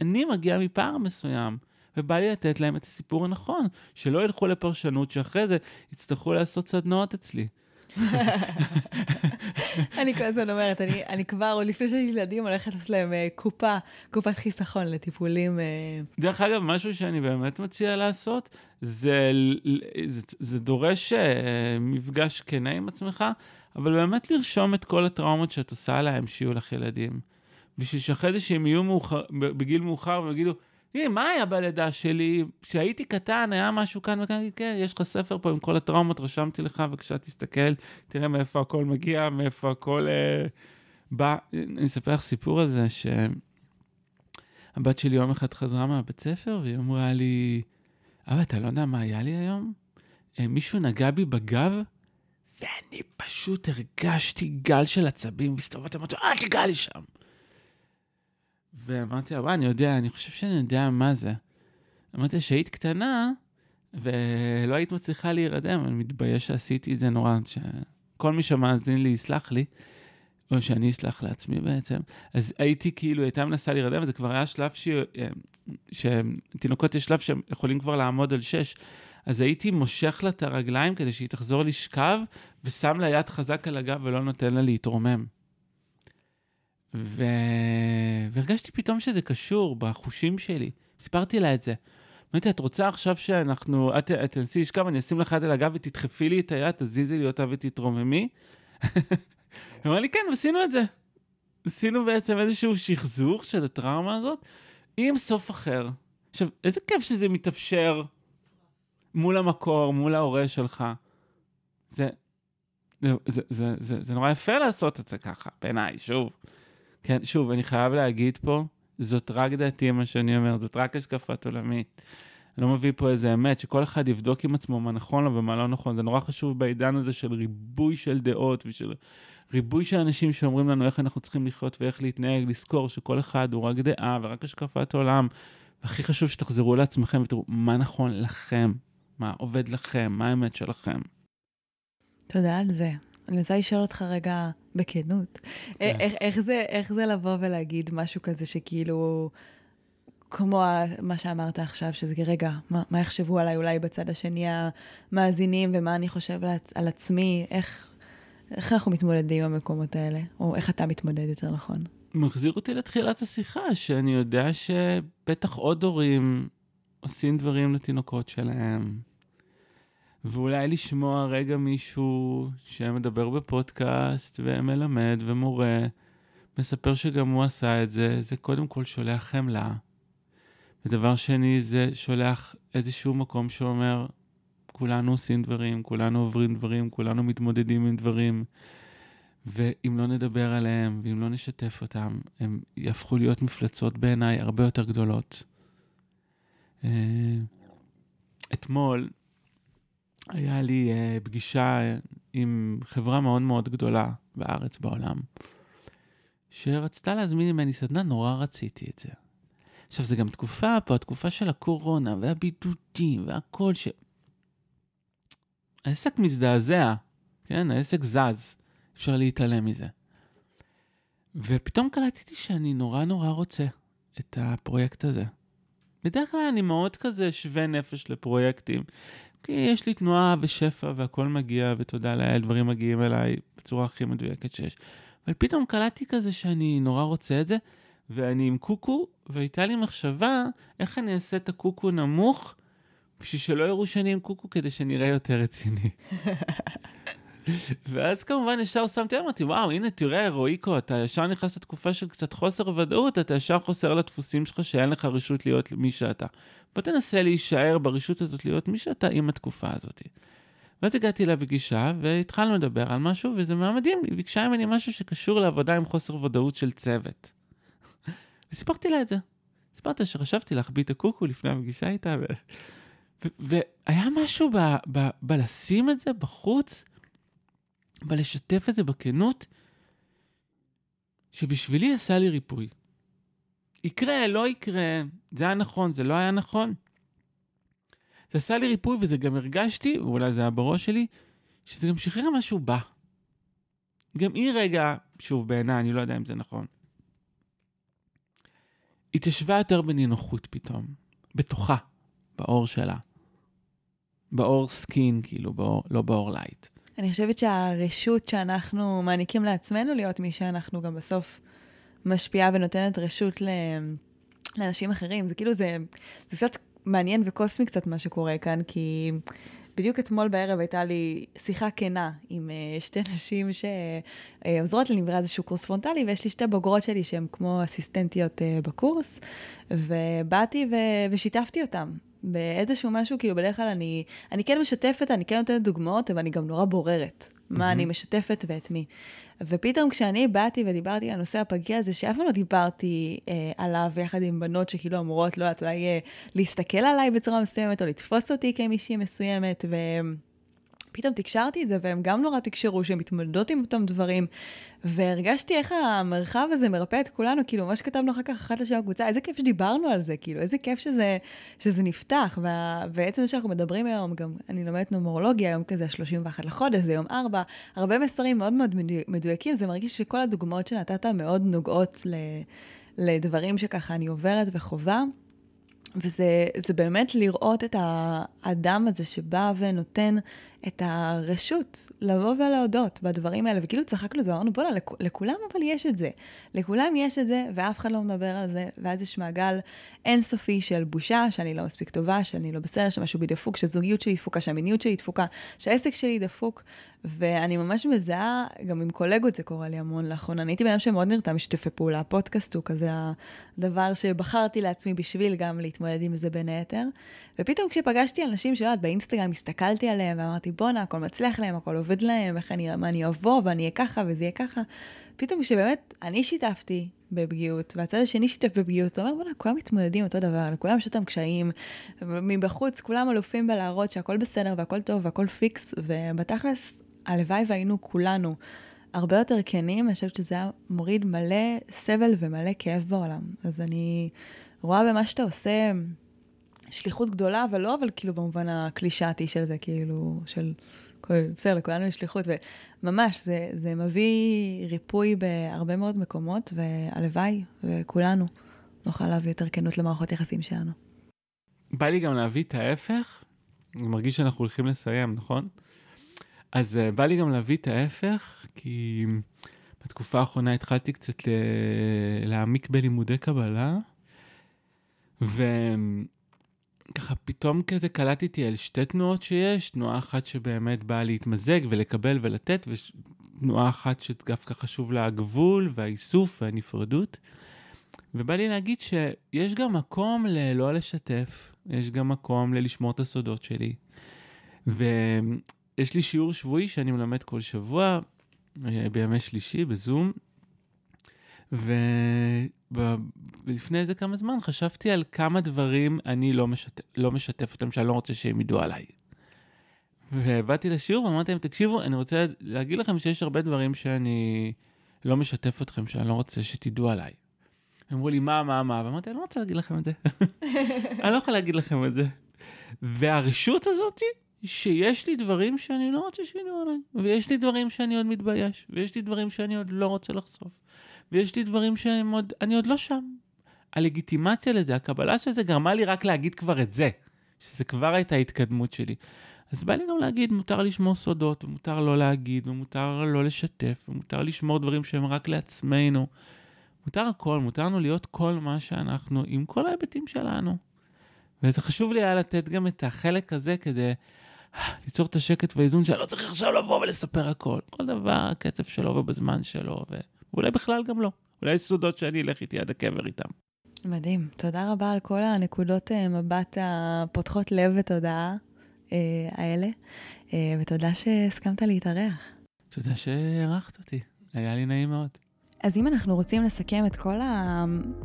אני מגיע מפער מסוים. ובא לי לתת להם את הסיפור הנכון, שלא ילכו לפרשנות שאחרי זה יצטרכו לעשות סדנאות אצלי. אני כל הזמן אומרת, אני, אני כבר, עוד לפני שיש ילדים, הולכת לעשות להם uh, קופה, קופת חיסכון לטיפולים. Uh... דרך אגב, משהו שאני באמת מציע לעשות, זה, זה, זה דורש uh, מפגש כנה עם עצמך, אבל באמת לרשום את כל הטראומות שאת עושה להם, שיהיו לך ילדים. בשביל שאחרי זה שהם יהיו מאוחר, בגיל מאוחר ויגידו, תראי, מה היה בלידה שלי? כשהייתי קטן היה משהו כאן וכאן, כן, יש לך ספר פה עם כל הטראומות, רשמתי לך, בבקשה תסתכל, תראה מאיפה הכל מגיע, מאיפה הכל אה, בא. אני אספר לך סיפור על זה, שהבת שלי יום אחד חזרה מהבית ספר, והיא אמרה לי, אבא, אתה לא יודע מה היה לי היום? אה, מישהו נגע בי בגב, ואני פשוט הרגשתי גל של עצבים, והסתובבתי, אמרתי, אל תיגע לי שם. ואמרתי לה, וואי, אני יודע, אני חושב שאני יודע מה זה. אמרתי לה, שהיית קטנה ולא היית מצליחה להירדם, אני מתבייש שעשיתי את זה נורא, שכל מי שמאזין לי יסלח לי, או שאני אסלח לעצמי בעצם. אז הייתי כאילו, הייתה מנסה להירדם, וזה כבר היה שלב ש... שתינוקות יש שלב שהם יכולים כבר לעמוד על שש. אז הייתי מושך לה את הרגליים כדי שהיא תחזור לשכב, ושם לה יד חזק על הגב ולא נותן לה להתרומם. ו... והרגשתי פתאום שזה קשור בחושים שלי. סיפרתי לה את זה. אמרתי, את רוצה עכשיו שאנחנו, את תנסי לשכב, אני אשים לך יד על הגב ותדחפי לי את היד, תזיזי לי אותה ותתרוממי? היא אמרה לי, כן, ועשינו את זה. עשינו בעצם איזשהו שחזור של הטראומה הזאת עם סוף אחר. עכשיו, איזה כיף שזה מתאפשר מול המקור, מול ההורה שלך. זה, זה, זה, זה, זה, זה נורא יפה לעשות את זה ככה, בעיניי, שוב. כן, שוב, אני חייב להגיד פה, זאת רק דעתי מה שאני אומר, זאת רק השקפת עולמי. אני לא מביא פה איזה אמת, שכל אחד יבדוק עם עצמו מה נכון לו ומה לא נכון. זה נורא חשוב בעידן הזה של ריבוי של דעות ושל ריבוי של אנשים שאומרים לנו איך אנחנו צריכים לחיות ואיך להתנהג, לזכור שכל אחד הוא רק דעה ורק השקפת עולם. והכי חשוב שתחזרו לעצמכם ותראו מה נכון לכם, מה עובד לכם, מה האמת שלכם. תודה על זה. אני רוצה לשאול אותך רגע בכנות, כן. איך, איך, זה, איך זה לבוא ולהגיד משהו כזה שכאילו, כמו מה שאמרת עכשיו, שזה רגע, מה, מה יחשבו עליי אולי בצד השני המאזינים, ומה אני חושב על עצמי, איך, איך אנחנו מתמודדים עם המקומות האלה, או איך אתה מתמודד יותר נכון? מחזיר אותי לתחילת השיחה, שאני יודע שבטח עוד הורים עושים דברים לתינוקות שלהם. ואולי לשמוע רגע מישהו שמדבר בפודקאסט ומלמד ומורה, מספר שגם הוא עשה את זה, זה קודם כל שולח חמלה. ודבר שני, זה שולח איזשהו מקום שאומר, כולנו עושים דברים, כולנו עוברים דברים, כולנו מתמודדים עם דברים, ואם לא נדבר עליהם, ואם לא נשתף אותם, הם יהפכו להיות מפלצות בעיניי הרבה יותר גדולות. אה, אתמול היה לי אה, פגישה עם חברה מאוד מאוד גדולה בארץ, בעולם, שרצתה להזמין ממני סדנה, נורא רציתי את זה. עכשיו, זו גם תקופה פה, התקופה של הקורונה, והבידודים, והכל ש... העסק מזדעזע, כן? העסק זז, אפשר להתעלם מזה. ופתאום קלטתי שאני נורא נורא רוצה את הפרויקט הזה. בדרך כלל אני מאוד כזה שווה נפש לפרויקטים, כי יש לי תנועה ושפע והכל מגיע, ותודה לאל, דברים מגיעים אליי בצורה הכי מדויקת שיש. אבל פתאום קלטתי כזה שאני נורא רוצה את זה, ואני עם קוקו, והייתה לי מחשבה איך אני אעשה את הקוקו נמוך, בשביל שלא יראו שאני עם קוקו כדי שנראה יותר רציני. ואז כמובן ישר שמתי, אמרתי, וואו, הנה, תראה, רועיקו, אתה ישר נכנס לתקופה של קצת חוסר ודאות, אתה ישר חוסר לדפוסים שלך שאין לך רשות להיות מי שאתה. בוא תנסה להישאר ברשות הזאת להיות מי שאתה עם התקופה הזאת. ואז הגעתי אליה בפגישה, והתחלנו לדבר על משהו, וזה מאוד מדהים, היא ביקשה ממני משהו שקשור לעבודה עם חוסר ודאות של צוות. וסיפרתי לה את זה. סיפרת שחשבתי להחביא את הקוקו לפני הפגישה איתה, ו... והיה משהו בלשים את זה בחוץ, בלשתף את זה בכנות, שבשבילי עשה לי ריפוי. יקרה, לא יקרה, זה היה נכון, זה לא היה נכון. זה עשה לי ריפוי וזה גם הרגשתי, ואולי זה היה בראש שלי, שזה גם שחרר משהו בה. גם היא רגע, שוב בעיניי, אני לא יודע אם זה נכון. התיישבה יותר בנינוחות פתאום, בתוכה, באור שלה. בעור skin, כאילו, בעור, לא באור light. אני חושבת שהרשות שאנחנו מעניקים לעצמנו להיות מי שאנחנו גם בסוף משפיעה ונותנת רשות ל... לאנשים אחרים. זה כאילו, זה, זה קצת מעניין וקוסמי קצת מה שקורה כאן, כי בדיוק אתמול בערב הייתה לי שיחה כנה עם uh, שתי נשים שעוזרות לי, נברא איזשהו קורס פרונטלי, ויש לי שתי בוגרות שלי שהן כמו אסיסטנטיות uh, בקורס, ובאתי ו- ושיתפתי אותן. באיזשהו משהו, כאילו בדרך כלל אני, אני כן משתפת, אני כן נותנת דוגמאות, אבל אני גם נורא בוררת. מה mm-hmm. אני משתפת ואת מי. ופתאום כשאני באתי ודיברתי על הנושא הפגיע הזה, שאף פעם לא דיברתי אה, עליו יחד עם בנות שכאילו אמורות, לא יודעת, אולי אה, להסתכל עליי בצורה מסוימת, או לתפוס אותי כמישהי מסוימת, ופתאום תקשרתי את זה, והם גם נורא תקשרו שהן מתמודדות עם אותם דברים, והרגשתי איך המרחב הזה מרפא את כולנו, כאילו, מה שכתבנו אחר כך אחת לשם בקבוצה, איזה כיף שדיברנו על זה, כאילו, איזה כיף שזה, שזה נפתח, וה, ועצם זה שאנחנו מדברים היום, גם אני לומדת נומרולוגיה, היום כזה 31 לחודש, זה יום 4, הרבה מסרים מאוד מאוד מדויקים, זה מרגיש שכל הדוגמאות שנתת מאוד נוגעות ל, לדברים שככה אני עוברת וחווה. וזה באמת לראות את האדם הזה שבא ונותן את הרשות לבוא ולהודות בדברים האלה, וכאילו צחקנו אמרנו, בוא'נה, לכ- לכולם אבל יש את זה. לכולם יש את זה, ואף אחד לא מדבר על זה, ואז יש מעגל אינסופי של בושה, שאני לא מספיק טובה, שאני לא בסדר, שמשהו בי דפוק, שהזוגיות שלי דפוקה, שהמיניות שלי דפוקה, שהעסק שלי דפוק, ואני ממש מזהה, גם עם קולגות זה קורה לי המון לאחרונה. אני הייתי בן אדם שמאוד נרתע משתפי פעולה, הפודקאסט הוא כזה הדבר שבחרתי לעצמי בשביל גם להתמודד עם זה בין היתר. ופתאום כשפגשתי אנשים שלא יודעת, באינסטגרם הסתכלתי עליהם ואמרתי, בואנה, הכל מצליח להם, הכל עובד להם, איך אני, מה אני אבוא ואני אהיה ככה וזה יהיה ככה. פתאום כשבאמת אני שיתפתי בפגיעות, והצד השני שיתף בפגיעות, אתה אומר, בוא'נה, כולם מתמודדים אותו דבר, לכולם יש אותם קשיים, מבחוץ כולם אלופים בלהראות שהכל בסדר והכל טוב והכל פיקס, ובתכלס, הלוואי והיינו כולנו הרבה יותר כנים, אני חושבת שזה היה מוריד מלא סבל ומלא כאב בעולם. אז אני רואה במה שאתה עושה שליחות גדולה, אבל לא, אבל כאילו במובן הקלישאתי של זה, כאילו, של... בסדר, לכולנו יש שליחות, וממש, זה, זה מביא ריפוי בהרבה מאוד מקומות, והלוואי, וכולנו נוכל להביא יותר כנות למערכות יחסים שלנו. בא לי גם להביא את ההפך, אני מרגיש שאנחנו הולכים לסיים, נכון? אז uh, בא לי גם להביא את ההפך, כי בתקופה האחרונה התחלתי קצת להעמיק בלימודי קבלה, ו... ככה פתאום כזה קלטתי על שתי תנועות שיש, תנועה אחת שבאמת באה להתמזג ולקבל ולתת, תנועה אחת שדווקא חשוב לה הגבול והאיסוף והנפרדות. ובא לי להגיד שיש גם מקום ללא לשתף, יש גם מקום ללשמור את הסודות שלי. ויש לי שיעור שבועי שאני מלמד כל שבוע, אה, בימי שלישי, בזום. ולפני איזה כמה זמן חשבתי על כמה דברים אני לא משתף, לא משתף אותם, שאני לא רוצה שהם ידעו עליי. ובאתי לשיעור ואמרתי להם, תקשיבו, אני רוצה להגיד לכם שיש הרבה דברים שאני לא משתף אתכם, שאני לא רוצה שתדעו עליי. אמרו לי, מה, מה, מה? ואמרתי, אני לא רוצה להגיד לכם את זה. אני לא יכול להגיד לכם את זה. והרשות הזאת, שיש לי דברים שאני לא רוצה שידעו עליי, ויש לי דברים שאני עוד מתבייש, ויש לי דברים שאני עוד לא רוצה לחשוף, ויש לי דברים שאני עוד, עוד לא שם. הלגיטימציה לזה, הקבלה של זה, גרמה לי רק להגיד כבר את זה, שזה כבר הייתה ההתקדמות שלי. אז בא לי גם להגיד, מותר לשמור סודות, ומותר לא להגיד, ומותר לא לשתף, ומותר לשמור דברים שהם רק לעצמנו. מותר הכל, מותר לנו להיות כל מה שאנחנו, עם כל ההיבטים שלנו. וזה חשוב לי היה לתת גם את החלק הזה כדי ליצור את השקט והאיזון שאני לא צריך עכשיו לבוא ולספר הכל. כל דבר, הקצב שלו ובזמן שלו, ו... ואולי בכלל גם לא. אולי יש סודות שאני אלך איתי עד הקבר איתם. מדהים. תודה רבה על כל הנקודות אה, מבט הפותחות לב ותודעה אה, האלה, אה, ותודה שהסכמת להתארח. תודה שהערכת אותי, היה לי נעים מאוד. אז אם אנחנו רוצים לסכם את כל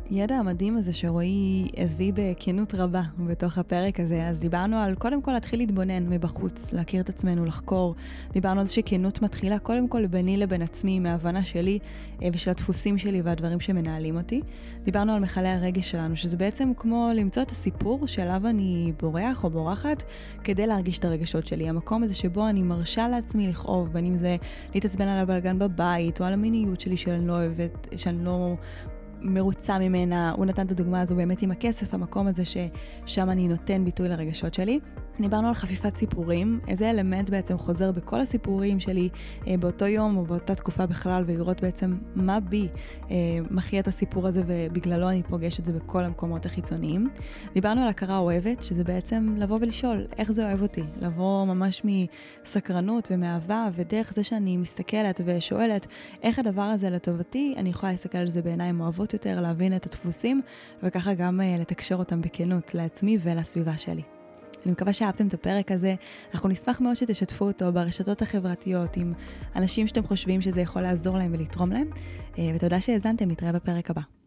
הידע המדהים הזה שרועי הביא בכנות רבה בתוך הפרק הזה, אז דיברנו על קודם כל להתחיל להתבונן מבחוץ, להכיר את עצמנו, לחקור. דיברנו על זה שכנות מתחילה קודם כל ביני לבין עצמי, מההבנה שלי אה, ושל הדפוסים שלי והדברים שמנהלים אותי. דיברנו על מכלי הרגש שלנו, שזה בעצם כמו למצוא את הסיפור שאליו אני בורח או בורחת כדי להרגיש את הרגשות שלי. המקום הזה שבו אני מרשה לעצמי לכאוב, בין אם זה להתעצבן על הבלגן בבית או על המיניות שלי שאני לא אוהבת, שאני לא מרוצה ממנה. הוא נתן את הדוגמה הזו באמת עם הכסף, המקום הזה ששם אני נותן ביטוי לרגשות שלי. דיברנו על חפיפת סיפורים, איזה אלמנט בעצם חוזר בכל הסיפורים שלי אה, באותו יום או באותה תקופה בכלל, ולראות בעצם מה בי אה, מכריע את הסיפור הזה ובגללו אני פוגש את זה בכל המקומות החיצוניים. דיברנו על הכרה אוהבת, שזה בעצם לבוא ולשאול איך זה אוהב אותי, לבוא ממש מסקרנות ומאהבה, ודרך זה שאני מסתכלת ושואלת איך הדבר הזה לטובתי, אני יכולה להסתכל על זה בעיניים אוהבות יותר, להבין את הדפוסים, וככה גם אה, לתקשר אותם בכנות לעצמי ולסביבה שלי. אני מקווה שאהבתם את הפרק הזה. אנחנו נשמח מאוד שתשתפו אותו ברשתות החברתיות עם אנשים שאתם חושבים שזה יכול לעזור להם ולתרום להם. אה, ותודה שהאזנתם, נתראה בפרק הבא.